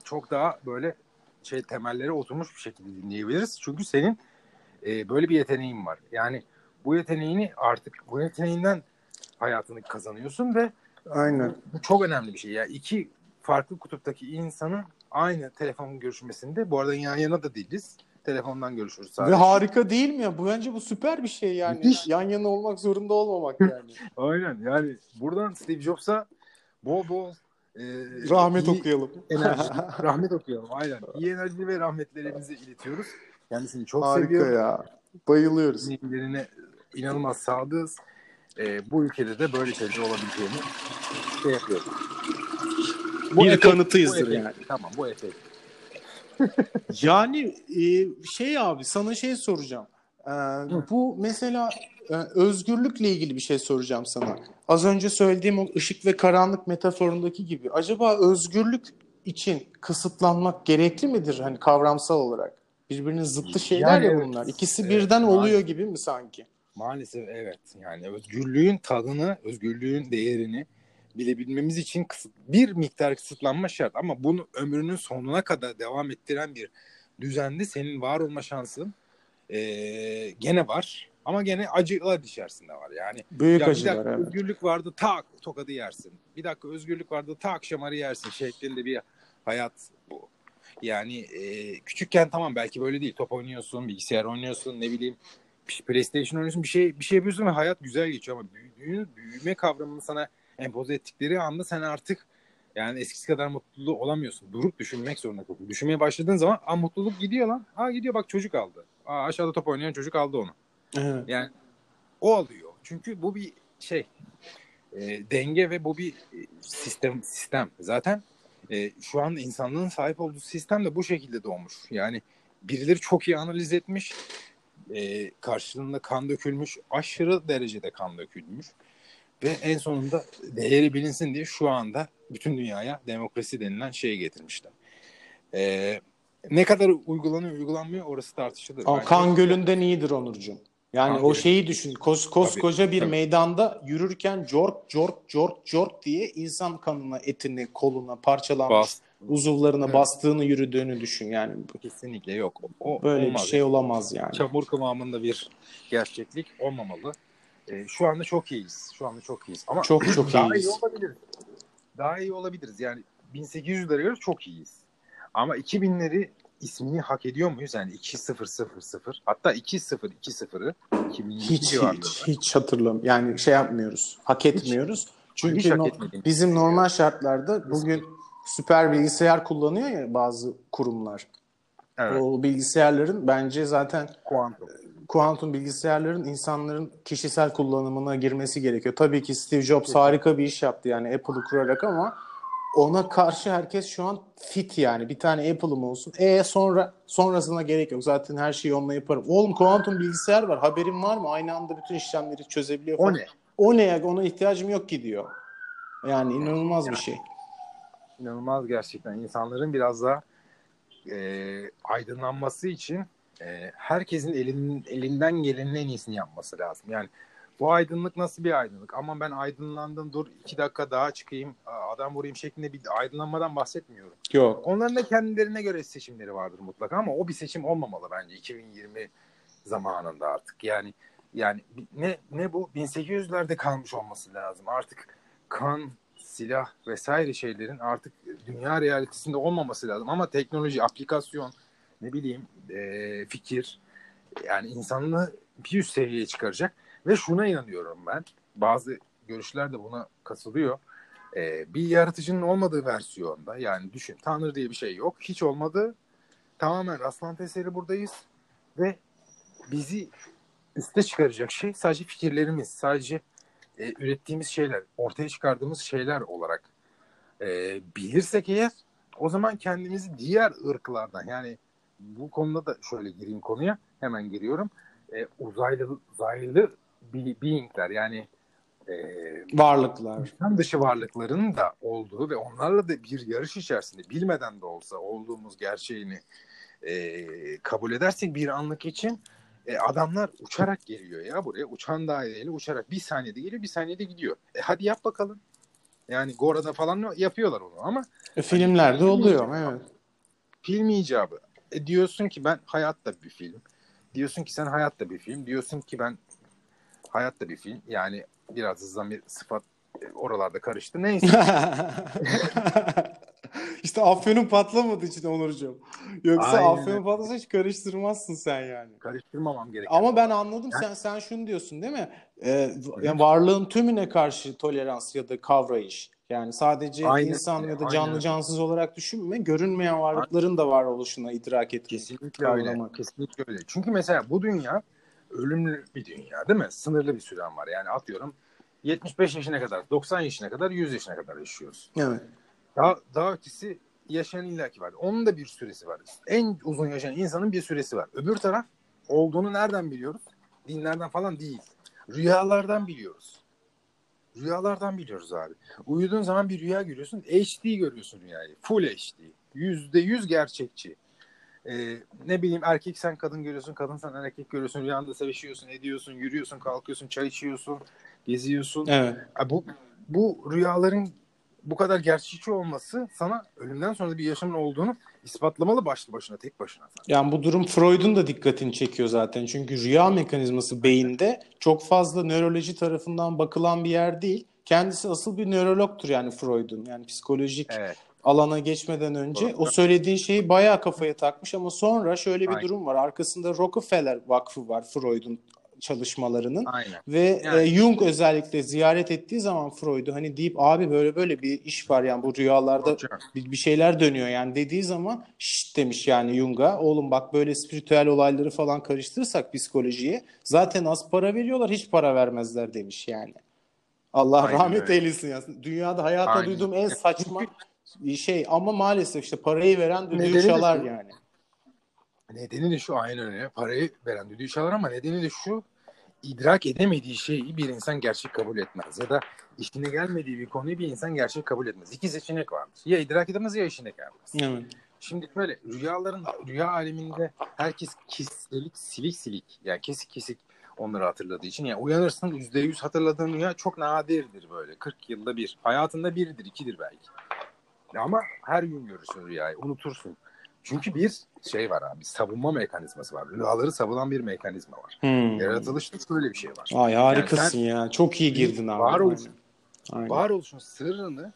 çok daha böyle şey temelleri oturmuş bir şekilde dinleyebiliriz. Çünkü senin e, böyle bir yeteneğin var. Yani bu yeteneğini artık bu yeteneğinden hayatını kazanıyorsun ve Aynen. bu çok önemli bir şey. Yani iki farklı kutuptaki insanın aynı telefon görüşmesinde bu arada yan yana da değiliz. Telefondan görüşürüz sadece. Ve harika değil mi ya? Bu bence bu süper bir şey yani. Müthiş. Yan yana olmak zorunda olmamak yani. Aynen yani buradan Steve Jobs'a bol bol e, Rahmet iyi okuyalım. enerji, rahmet okuyalım aynen. İyi enerji ve rahmetlerimizi iletiyoruz. Kendisini çok Harika seviyorum. ya. Bayılıyoruz. Dinlerine inanılmaz sadığız. E, bu ülkede de böyle şeyler olabileceğini şey yapıyoruz. Bir efekt- kanıtıyızdır bu efekt- yani. Tamam bu efekt. Yani e, şey abi sana şey soracağım. Ee, bu mesela e, özgürlükle ilgili bir şey soracağım sana. Az önce söylediğim o ışık ve karanlık metaforundaki gibi. Acaba özgürlük için kısıtlanmak gerekli midir hani kavramsal olarak? Birbirinin zıttı şeyler Yani ya bunlar. İkisi Evet, birden oluyor gibi mi sanki? Maalesef evet. Yani özgürlüğün tadını, özgürlüğün değerini bilebilmemiz için kısıt, bir miktar kısıtlanma şart. Ama bunu ömrünün sonuna kadar devam ettiren bir düzende senin var olma şansın eee, gene var. Ama gene acılar içerisinde var. Yani Büyük ya bir acılar dakika evet. özgürlük vardı tak tokadı yersin. Bir dakika özgürlük vardı tak şamarı yersin şeklinde bir hayat bu. Yani e, küçükken tamam belki böyle değil. Top oynuyorsun, bilgisayar oynuyorsun, ne bileyim PlayStation oynuyorsun bir şey bir şey yapıyorsun ve hayat güzel geçiyor ama büyüdüğün büyüme kavramını sana empoze ettikleri anda sen artık yani eskisi kadar mutlu olamıyorsun. Durup düşünmek zorunda kalıyorsun. Düşünmeye başladığın zaman aa mutluluk gidiyor lan. Aa gidiyor bak çocuk aldı. Aa aşağıda top oynayan çocuk aldı onu. Evet. Yani o alıyor. Çünkü bu bir şey e, denge ve bu bir e, sistem sistem. Zaten e, şu anda insanlığın sahip olduğu sistem de bu şekilde doğmuş. Yani birileri çok iyi analiz etmiş. E, karşılığında kan dökülmüş. Aşırı derecede kan dökülmüş. Ve en sonunda değeri bilinsin diye şu anda bütün dünyaya demokrasi denilen şeyi getirmişler. E, ne kadar uygulanıyor uygulanmıyor orası tartışılır. Bence- kan gölünden iyidir Onurcuğum. Yani Kan o Gölü. şeyi düşün. Kos, koskoca bir tabii. meydanda yürürken cork cork cork cork diye insan kanına, etini, koluna parçalanmış Bas- uzuvlarına Evet. bastığını yürüdüğünü düşün. Yani Kesinlikle yok. O böyle olmaz bir şey olamaz yani. çamur kıvamında bir gerçeklik olmamalı. Ee, şu anda çok iyiyiz. Şu anda çok iyiyiz. Ama Çok çok daha iyiyiz. iyi olabiliriz. Daha iyi olabiliriz. Yani 1800'lere göre çok iyiyiz. Ama 2000'leri ismini hak ediyor muyuz? Yani 2000 hatta 2020'ı 2022 Hiç hiç hiç hatırlamıyorum. Yani şey yapmıyoruz. Hak etmiyoruz. Çünkü Hiç hak etmediğimiz bizim normal şartlarda bugün süper bilgisayar kullanıyor ya bazı kurumlar. Evet. O bilgisayarların bence zaten Kuantum. kuantum bilgisayarların insanların kişisel kullanımına girmesi gerekiyor. Tabii ki Steve Jobs harika bir iş yaptı yani Apple'ı kurarak ama ona karşı herkes şu an fit yani. Bir tane Apple'ım olsun. E sonra sonrasına gerek yok. Zaten her şeyi onunla yaparım. Oğlum kuantum bilgisayar var. Haberin var mı? Aynı anda bütün işlemleri çözebiliyor O falan. ne? O ne ya? Ona ihtiyacım yok ki diyor. Yani inanılmaz bir şey. İnanılmaz gerçekten. İnsanların biraz daha e, aydınlanması için e, herkesin elinin, elinden gelenin en iyisini yapması lazım. Yani bu aydınlık nasıl bir aydınlık? Ama ben aydınlandım dur iki dakika daha çıkayım adam vurayım şeklinde bir aydınlanmadan bahsetmiyorum. Yok. Onların da kendilerine göre seçimleri vardır mutlaka ama o bir seçim olmamalı bence 2020 zamanında artık. Yani yani ne ne bu 1800'lerde kalmış olması lazım. Artık kan, silah vesaire şeylerin artık dünya realitesinde olmaması lazım. Ama teknoloji, aplikasyon, ne bileyim e, fikir yani insanlığı bir üst seviyeye çıkaracak ve şuna inanıyorum ben. Bazı görüşler de buna katılıyor. E, bir yaratıcının olmadığı versiyonda yani düşün Tanrı diye bir şey yok. Hiç olmadı. Tamamen rastlantı eseri buradayız ve bizi üste çıkaracak şey sadece fikirlerimiz, sadece e, ürettiğimiz şeyler, ortaya çıkardığımız şeyler olarak e, bilirsek eğer o zaman kendimizi diğer ırklardan yani bu konuda da şöyle gireyim konuya. Hemen giriyorum. E, uzaylı, uzaylı be- beingler yani e, Varlıklar. insan dışı varlıkların da olduğu ve onlarla da bir yarış içerisinde bilmeden de olsa olduğumuz gerçeğini e, kabul edersek bir anlık için e, adamlar uçarak geliyor ya buraya. Uçan daireyle uçarak bir saniyede geliyor bir saniyede gidiyor. E, hadi yap bakalım. Yani Gora'da falan yapıyorlar onu ama E, filmlerde oluyor. Evet. film icabı. E, diyorsun ki ben hayatta bir film. Diyorsun ki sen hayatta bir film. Diyorsun ki ben hayatta bir film. Yani biraz bir sıfat e, oralarda karıştı. Neyse. işte afyonun patlamadığı için Onurcuğum. Yoksa Aynen. afyonun patlasa hiç karıştırmazsın sen yani. Karıştırmamam gerek. Ama ben anladım sen sen şunu diyorsun değil mi? Ee, yani varlığın tümüne karşı tolerans ya da kavrayış. Yani sadece Aynen insan öyle, ya da aynen canlı öyle. cansız olarak düşünme. Görünmeyen varlıkların da var oluşuna idrak etmek. Kesinlikle öyle. kavramak. Kesinlikle öyle. Çünkü mesela bu dünya ölümlü bir dünya değil mi? Sınırlı bir süren var. Yani atıyorum 75 yaşına kadar, 90 yaşına kadar, 100 yaşına kadar yaşıyoruz. Evet. Daha, daha ötesi yaşayan illaki var. Onun da bir süresi var. En uzun yaşayan insanın bir süresi var. Öbür taraf olduğunu nereden biliyoruz? Dinlerden falan değil. Rüyalardan biliyoruz. Rüyalardan biliyoruz abi. Uyuduğun zaman bir rüya görüyorsun. HD görüyorsun rüyayı. Full HD. Yüzde yüz gerçekçi. Ee, ne bileyim erkek sen kadın görüyorsun. Kadın sen erkek görüyorsun. Rüyanda sevişiyorsun, ediyorsun, yürüyorsun, kalkıyorsun, çay içiyorsun, geziyorsun. Evet. Ya bu bu rüyaların bu kadar gerçekçi olması sana ölümden sonra da bir yaşamın olduğunu ispatlamalı başlı başına tek başına. Yani bu durum Freud'un da dikkatini çekiyor zaten. Çünkü rüya mekanizması beyinde çok fazla nöroloji tarafından bakılan bir yer değil. Kendisi asıl bir nörologtur yani Freud'un. Yani psikolojik Evet. alana geçmeden önce Doğru. o söylediğin şeyi bayağı kafaya takmış ama sonra şöyle bir Aynen. durum var. Arkasında Rockefeller Vakfı var Freud'un çalışmalarının. Aynen. Ve Yani- e, Jung özellikle ziyaret ettiği zaman Freud'u hani deyip abi böyle böyle bir iş var yani bu rüyalarda bir, bir şeyler dönüyor yani dediği zaman şşt demiş yani Jung'a oğlum bak böyle spiritüel olayları falan karıştırırsak psikolojiye zaten az para veriyorlar hiç para vermezler demiş yani. Allah Aynen rahmet öyle. eylesin ya. Dünyada hayatta Aynen. duyduğum en saçma şey ama maalesef işte parayı veren düdüğü de çalar yani. Nedeni de şu aynı öyle. Parayı veren düdüğü çalar ama nedeni de şu idrak edemediği şeyi bir insan gerçek kabul etmez. Ya da işine gelmediği bir konuyu bir insan gerçek kabul etmez. İki seçenek vardır. Ya idrak edemez ya işine gelmez. Evet. Şimdi böyle rüyaların rüya aleminde herkes kislik silik silik yani kesik kesik onları hatırladığı için yani uyanırsın yüzde yüz hatırladığın rüya çok nadirdir böyle 40 yılda bir hayatında biridir ikidir belki ama her gün görürsün rüyayı unutursun çünkü bir şey var abi savunma mekanizması var rüyaları savunan bir mekanizma var Hmm. yaratılışta şöyle bir şey var Ay harikasın Yani ya. Çok iyi girdin abi. Varoluş- Aynen. varoluşun sırrını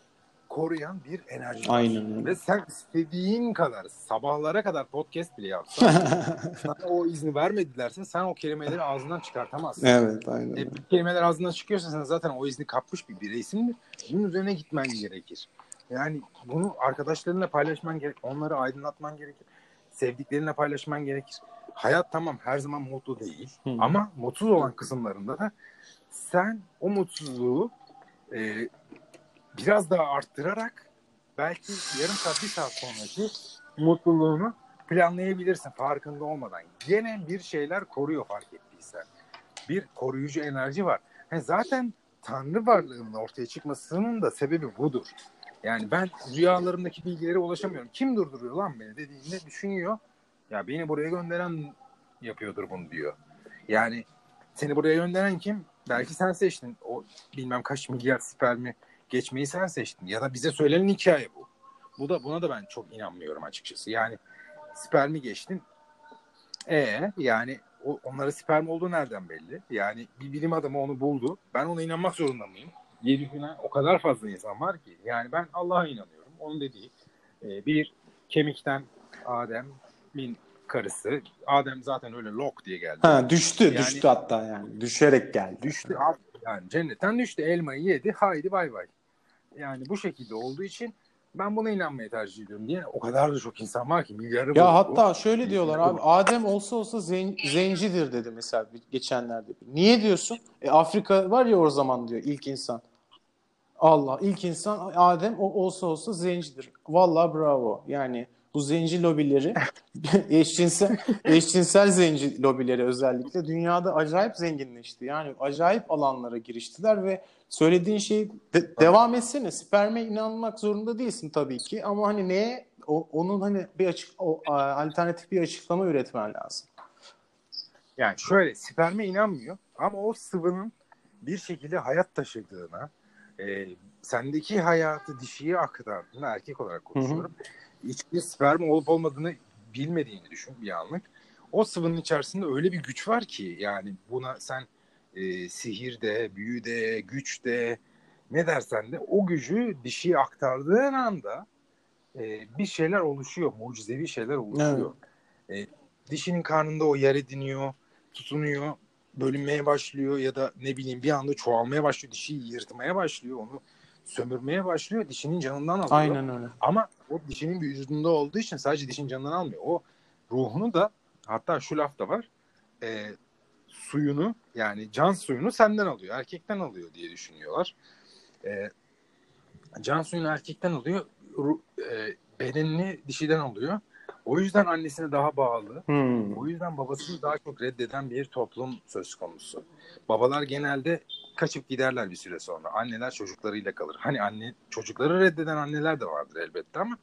koruyan bir enerji. Aynen. Ve sen istediğin kadar sabahlara kadar podcast bile yapsan sana o izni vermedilerse sen o kelimeleri ağzından çıkartamazsın. evet aynen. E, kelimeler ağzından çıkıyorsa sen zaten o izni kapmış bir bireysindir. Bunun üzerine gitmen gerekir. Yani bunu arkadaşlarınla paylaşman gerek, onları aydınlatman gerekir. Sevdiklerinle paylaşman gerekir. Hayat tamam her zaman mutlu değil Hı. ama mutsuz olan kısımlarında da sen o mutsuzluğu e, biraz daha arttırarak belki yarım saat bir saat sonraki mutluluğunu planlayabilirsin farkında olmadan. Gene bir şeyler koruyor fark ettiysen. Bir koruyucu enerji var. He, zaten Tanrı varlığının ortaya çıkmasının da sebebi budur. Yani ben rüyalarımdaki bilgilere ulaşamıyorum. Kim durduruyor lan beni dediğinde düşünüyor. Ya beni buraya gönderen yapıyordur bunu diyor. Yani seni buraya gönderen kim? Belki sen seçtin. O bilmem kaç milyar spermi geçmeyi sen seçtin. Ya da bize söylenen hikaye bu. Bu da buna da ben çok inanmıyorum açıkçası. Yani spermi geçtin. E yani o, onlara sperm olduğu nereden belli? Yani bir bilim adamı onu buldu. Ben ona inanmak zorunda mıyım? Yeryüzüne o kadar fazla insan var ki. Yani ben Allah'a inanıyorum. Onun dediği e, bir kemikten Adem'in karısı. Adem zaten öyle lok diye geldi. Ha düştü, Yani- düştü hatta yani. Düşerek geldi. Düştü. Yani cennetten düştü. Elmayı yedi. Haydi bay bay. Yani bu şekilde olduğu için ben buna inanmayı tercih ediyorum diye o kadar da çok insan var ki milyarı Ya buldu. hatta şöyle diyorlar abi Adem olsa olsa zen- zencidir dedi mesela geçenlerde. Niye diyorsun? E Afrika var ya o zaman diyor ilk insan. Allah ilk insan Adem o olsa olsa zencidir. Vallahi bravo. Yani bu zenci lobileri eşcinsel eşcinsel zenci lobileri özellikle dünyada acayip zenginleşti. Yani acayip alanlara giriştiler ve söylediğin şey de, devam etsene. Sperme inanmak zorunda değilsin tabii ki ama hani neye o, onun hani bir açık o, alternatif bir açıklama üretmen lazım. Yani şöyle sperme inanmıyor ama o sıvının bir şekilde hayat taşıdığına, e, sendeki hayatı dişiye aktaran, erkek olarak konuşuyorum. Hı hı. Hiçbir sperm olup olmadığını bilmediğini düşün bir anlık. O sıvının içerisinde öyle bir güç var ki yani buna sen e, sihirde, büyüde, güçte ne dersen de o gücü dişiye aktardığın anda e, bir şeyler oluşuyor. Mucizevi şeyler oluşuyor. Evet. E, dişinin karnında o yer ediniyor, tutunuyor, bölünmeye başlıyor ya da ne bileyim bir anda çoğalmaya başlıyor. Dişiyi yırtmaya başlıyor. Onu sömürmeye başlıyor. Dişinin canından alıyor. Aynen öyle. Ama o dişinin vücudunda olduğu için sadece dişin canından almıyor. O ruhunu da hatta şu laf da var. E, suyunu yani can suyunu senden alıyor. Erkekten alıyor diye düşünüyorlar. E, can suyunu erkekten alıyor. Ru, e, bedenini dişiden alıyor. O yüzden annesine daha bağlı. Hmm. O yüzden babasını daha çok reddeden bir toplum söz konusu. Babalar genelde kaçıp giderler bir süre sonra. Anneler çocuklarıyla kalır. Hani anne çocukları reddeden anneler de vardır elbette ama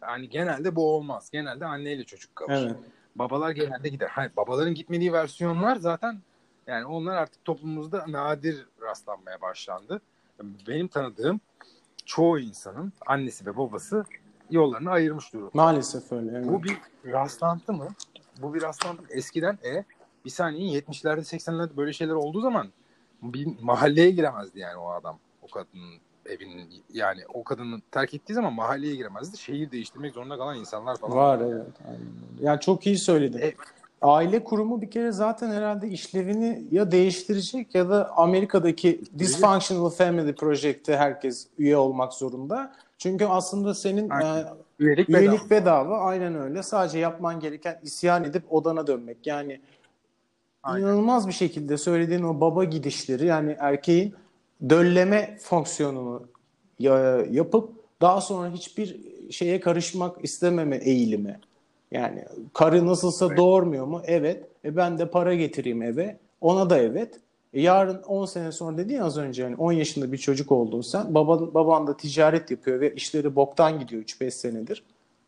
hani genelde bu olmaz. Genelde anneyle çocuk kalır. Evet. Babalar genelde gider. Hani babaların gitmediği versiyonlar zaten yani onlar artık toplumumuzda nadir rastlanmaya başlandı. Benim tanıdığım çoğu insanın annesi ve babası yollarını ayırmış durumda. Maalesef öyle. Evet. Bu bir rastlantı mı? Bu bir rastlantı mı? Eskiden e bir saniye 70'lerde 80'lerde böyle şeyler olduğu zaman bir mahalleye giremezdi yani o adam. O kadının evinin yani o kadını terk ettiği zaman mahalleye giremezdi. Şehir değiştirmek zorunda kalan insanlar falan. Var evet. Aynen. Yani çok iyi söyledin. E, Aile kurumu bir kere zaten herhalde işlevini ya değiştirecek ya da Amerika'daki Dysfunctional Family Project'te herkes üye olmak zorunda. Çünkü aslında senin e, üyelik, üyelik bedava. bedava. Aynen öyle. Sadece yapman gereken isyan edip odana dönmek. Yani Aynen. inanılmaz bir şekilde söylediğin o baba gidişleri yani erkeğin dölleme fonksiyonunu yapıp daha sonra hiçbir şeye karışmak istememe eğilimi. Yani karı nasılsa evet. doğurmuyor mu? Evet. E ben de para getireyim eve. Ona da evet. E yarın 10 sene sonra dedin az önce yani 10 yaşında bir çocuk oldun sen. Baban, baban da ticaret yapıyor ve işleri boktan gidiyor 3-5 senedir.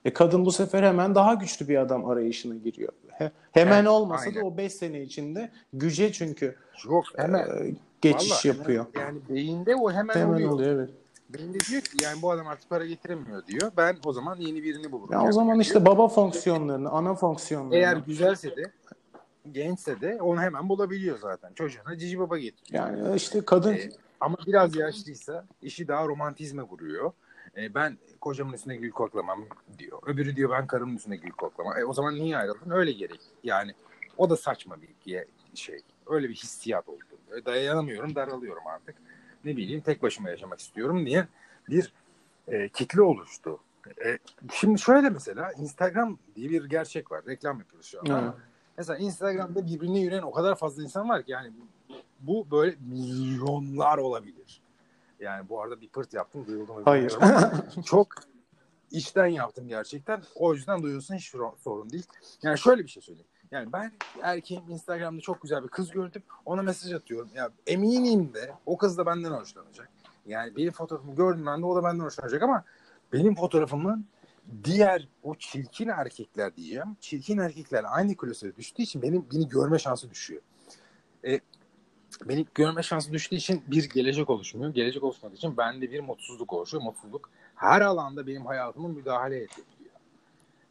E kadın bu sefer hemen daha güçlü bir adam arayışına giriyor. He, hemen evet, olmasa aynen. da o 5 sene içinde güce çünkü Yok, hemen. E, geçiş Vallahi yapıyor. Hemen, yani beyinde o hemen, hemen oluyor. oluyor evet. Beyinde diyor ki yani bu adam artık para getiremiyor diyor. Ben o zaman yeni birini bulurum. Ya yani o zaman diyor. işte baba fonksiyonlarını, ana fonksiyonlarını. Eğer güzelse de gençse de onu hemen bulabiliyor zaten. Çocuğuna cici baba getiriyor. Yani işte kadın... Ee, ama biraz yaşlıysa işi daha romantizme vuruyor. Ee, ben kocamın üstüne gül koklamam diyor. Öbürü diyor ben karımın üstüne gül koklamam. E, o zaman niye ayrıldın? Öyle gerek. Yani o da saçma bir şey. Öyle bir hissiyat oldu. Dayanamıyorum, daralıyorum artık. Ne bileyim tek başıma yaşamak istiyorum diye bir e, kitle oluştu. E, şimdi şöyle mesela Instagram diye bir gerçek var. Reklam yapıyoruz şu an. Evet. Mesela Instagram'da birbirine yürüyen o kadar fazla insan var ki yani bu böyle milyonlar olabilir. Yani bu arada bir pırt yaptım duyuldum. Hayır. çok içten yaptım gerçekten. O yüzden duyulsun hiç sorun değil. Yani şöyle bir şey söyleyeyim. Yani ben erkeğim Instagram'da çok güzel bir kız gördüm. Ona mesaj atıyorum. Ya eminim de o kız da benden hoşlanacak. Yani benim fotoğrafımı gördüm ben de o da benden hoşlanacak ama benim fotoğrafımın diğer o çirkin erkekler diyeceğim. Çirkin erkekler aynı klasöre düştüğü için benim beni görme şansı düşüyor. E, beni görme şansı düştüğü için bir gelecek oluşmuyor. Gelecek oluşmadığı için bende bir mutsuzluk oluşuyor. Mutsuzluk her alanda benim hayatımı müdahale ediyor.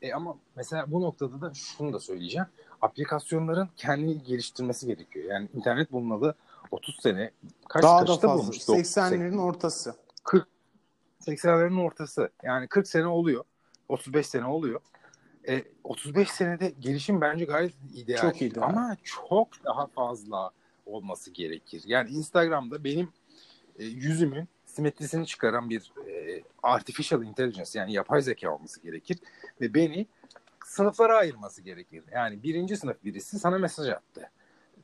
E ama mesela bu noktada da şunu da söyleyeceğim. Aplikasyonların kendini geliştirmesi gerekiyor. Yani internet bulunalı 30 sene kaç Daha kaçta da bulmuş? 80'lerin ortası. 40 80'lerin ortası. Yani 40 sene oluyor. 35 sene oluyor. E, 35 senede gelişim bence gayet ideal. Çok ideal. Ama çok daha fazla olması gerekir. Yani Instagram'da benim e, yüzümün simetrisini çıkaran bir e, artificial intelligence yani yapay zeka olması gerekir ve beni sınıflara ayırması gerekir. Yani birinci sınıf birisi sana mesaj attı.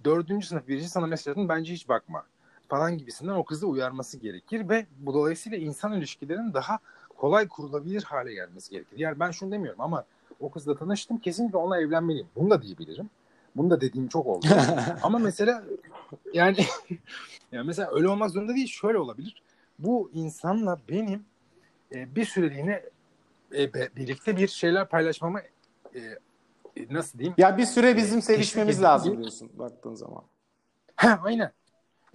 Dördüncü sınıf birisi sana mesaj attı bence hiç bakma falan gibisinden o kızı uyarması gerekir ve bu dolayısıyla insan ilişkilerinin daha kolay kurulabilir hale gelmesi gerekir. Yani ben şunu demiyorum ama o kızla tanıştım kesinlikle onunla evlenmeliyim. Bunu da diyebilirim. Bunu da dediğim çok oldu. ama mesela yani yani mesela öyle olmak zorunda değil. Şöyle olabilir. Bu insanla benim e, bir süreliğine e, be- birlikte bir şeyler paylaşmamı e, e, nasıl diyeyim? ya bir süre bizim sevişmemiz Teşvik lazım diyorsun baktığın zaman. Ha, aynen.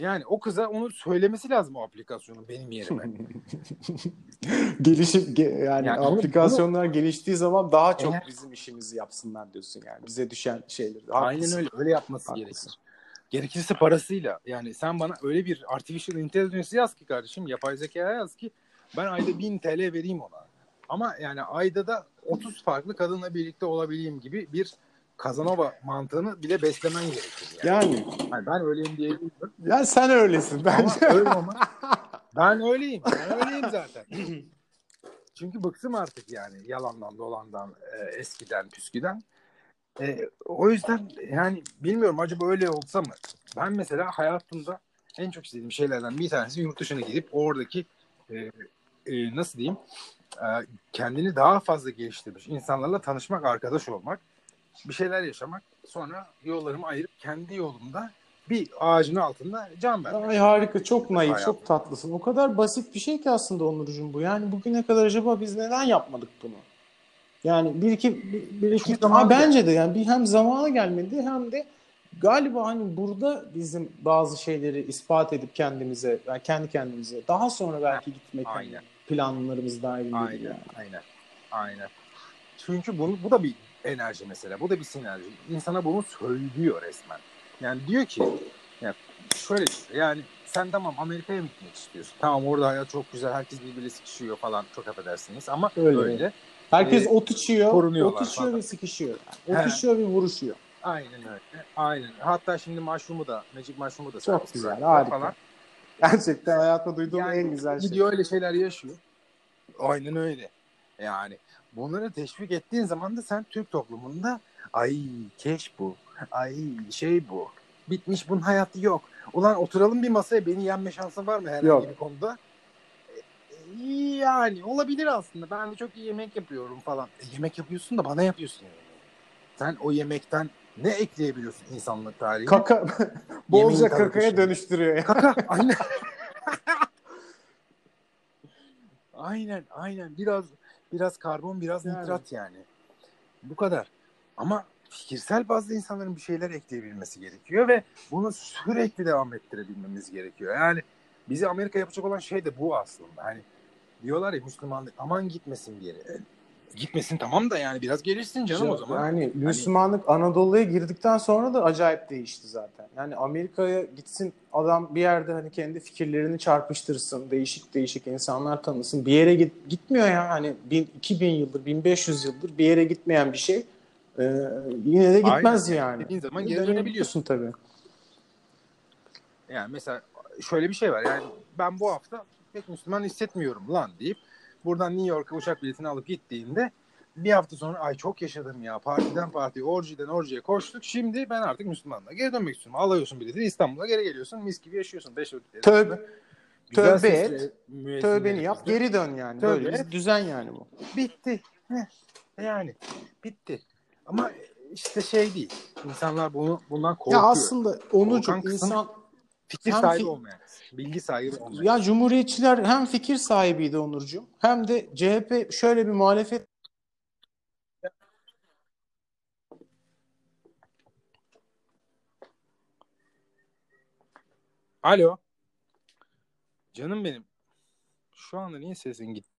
Yani o kıza onu söylemesi lazım o aplikasyonun benim yerime. Gelişim ge- yani, Yani bunu- aplikasyonlar geliştiği zaman daha çok Eğer- bizim işimizi yapsınlar diyorsun yani. Bize düşen şeyleri. Aynen Haklısın. öyle. Öyle yapması Haklısın. gerekir. Gerekirse parasıyla. Yani sen bana öyle bir artificial intelligence yaz ki kardeşim, yapay zekaya yaz ki ben ayda 1000 TL vereyim ona. Ama yani ayda da 30 farklı kadınla birlikte olabileyim gibi bir Kazanova mantığını bile beslemen gerekir. Yani. Yani, Yani ben öyleyim diye yani sen öylesin Ama bence. öyle olmaz. Ben öyleyim. Ben öyleyim zaten. Çünkü bıktım artık yani yalandan dolandan e, eskiden püsküden. E, o yüzden yani bilmiyorum acaba öyle olsa mı? Ben mesela hayatımda en çok istediğim şeylerden bir tanesi yurt dışına gidip oradaki e, e, nasıl diyeyim e, kendini daha fazla geliştirmiş insanlarla tanışmak, arkadaş olmak, bir şeyler yaşamak, sonra yollarımı ayırıp kendi yolumda bir ağacın altında can vermek. Ay harika, çok naif, Hayat. çok tatlısın. O kadar basit bir şey ki aslında Onurcuğum bu. Yani bugüne kadar acaba biz neden yapmadık bunu? Yani bir iki bir, bir iki ha, bence de yani bir hem zamanı gelmedi hem de galiba hani burada bizim bazı şeyleri ispat edip kendimize yani kendi kendimize daha sonra belki gitmek hani Aynen. planlarımız dahilinde Aynen, yani. aynen, aynen. Çünkü bunu, bu da bir enerji mesela, bu da bir sinerji. İnsana bunu söylüyor resmen. Yani diyor ki, ya şöyle diyor, yani sen tamam Amerika'ya mı gitmek istiyorsun? Tamam orada hayat çok güzel, herkes birbiriyle sıkışıyor falan, çok affedersiniz ama Öyle. öyle. Herkes Ee, ot içiyor, ot içiyor falan. ve sıkışıyor. Yani. Ot He. içiyor ve vuruşuyor. Aynen öyle, aynen. Hatta şimdi Mushroom'u da, Magic Mushroom'u da Çok güzel, bıraktılar harika. Falan. Gerçekten hayatımda duyduğum Yani en güzel şey. Gidiyor öyle şeyler yaşıyor. Aynen öyle. Yani bunları teşvik ettiğin zaman da sen Türk toplumunda ay keş bu, ay şey bu, bitmiş bunun hayatı yok. Ulan oturalım bir masaya beni yenme şansın var mı herhangi Yok. bir konuda? E, Yani olabilir aslında. Ben de çok iyi yemek yapıyorum falan. E, yemek yapıyorsun da bana yapıyorsun yani. Sen o yemekten ne ekleyebiliyorsun insanlık tarihine? Kaka bolca kakaya dönüştürüyor ya. Kaka aynen. aynen aynen biraz biraz karbon biraz Yani. nitrat yani. Bu kadar. Ama fikirsel bazda insanların bir şeyler ekleyebilmesi gerekiyor ve bunu sürekli devam ettirebilmemiz gerekiyor. Yani bizi Amerika yapacak olan şey de bu aslında. Hani diyorlar ya Müslümanlık aman gitmesin bir yere. E, Gitmesin tamam da yani biraz gelişsin canım o zaman. Hani Yani Müslümanlık Anadolu'ya girdikten sonra da acayip değişti zaten. Yani Amerika'ya gitsin adam bir yerde hani kendi fikirlerini çarpıştırsın, değişik değişik insanlar tanısın. Bir yere git, gitmiyor ya hani bin, 2000 yıldır, 1500 yıldır bir yere gitmeyen bir şey. Ee, yine de gitmez Aynen. yani. Dediğin zaman geri Dönebiliyorsun dönebiliyorsun. tabii. Yani mesela şöyle bir şey var. Yani ben bu hafta pek Müslüman hissetmiyorum lan deyip buradan New York'a uçak biletini alıp gittiğinde bir hafta sonra ay çok yaşadım ya partiden partiye orjiden orjiye koştuk şimdi ben artık Müslümanlığa geri dönmek istiyorum. Alıyorsun biletini İstanbul'a geri geliyorsun mis gibi yaşıyorsun. Beş Tövbe-. Güzel tövbe et. Tövbeni yap, geri dön yani. Tövbe Böyle et. düzen yani bu. Bitti. Heh. Yani bitti. Ama işte şey değil. İnsanlar bunu bundan korkuyor. Ya aslında Onurcuğum Korkan kısım- insan Fikir hem sahibi fi- olmayan. Bilgi sahibi olmayan. Ya Cumhuriyetçiler hem fikir sahibiydi Onurcuğum hem de CHP şöyle bir muhalefet Alo. Canım benim. Şu anda niye sesin gitti?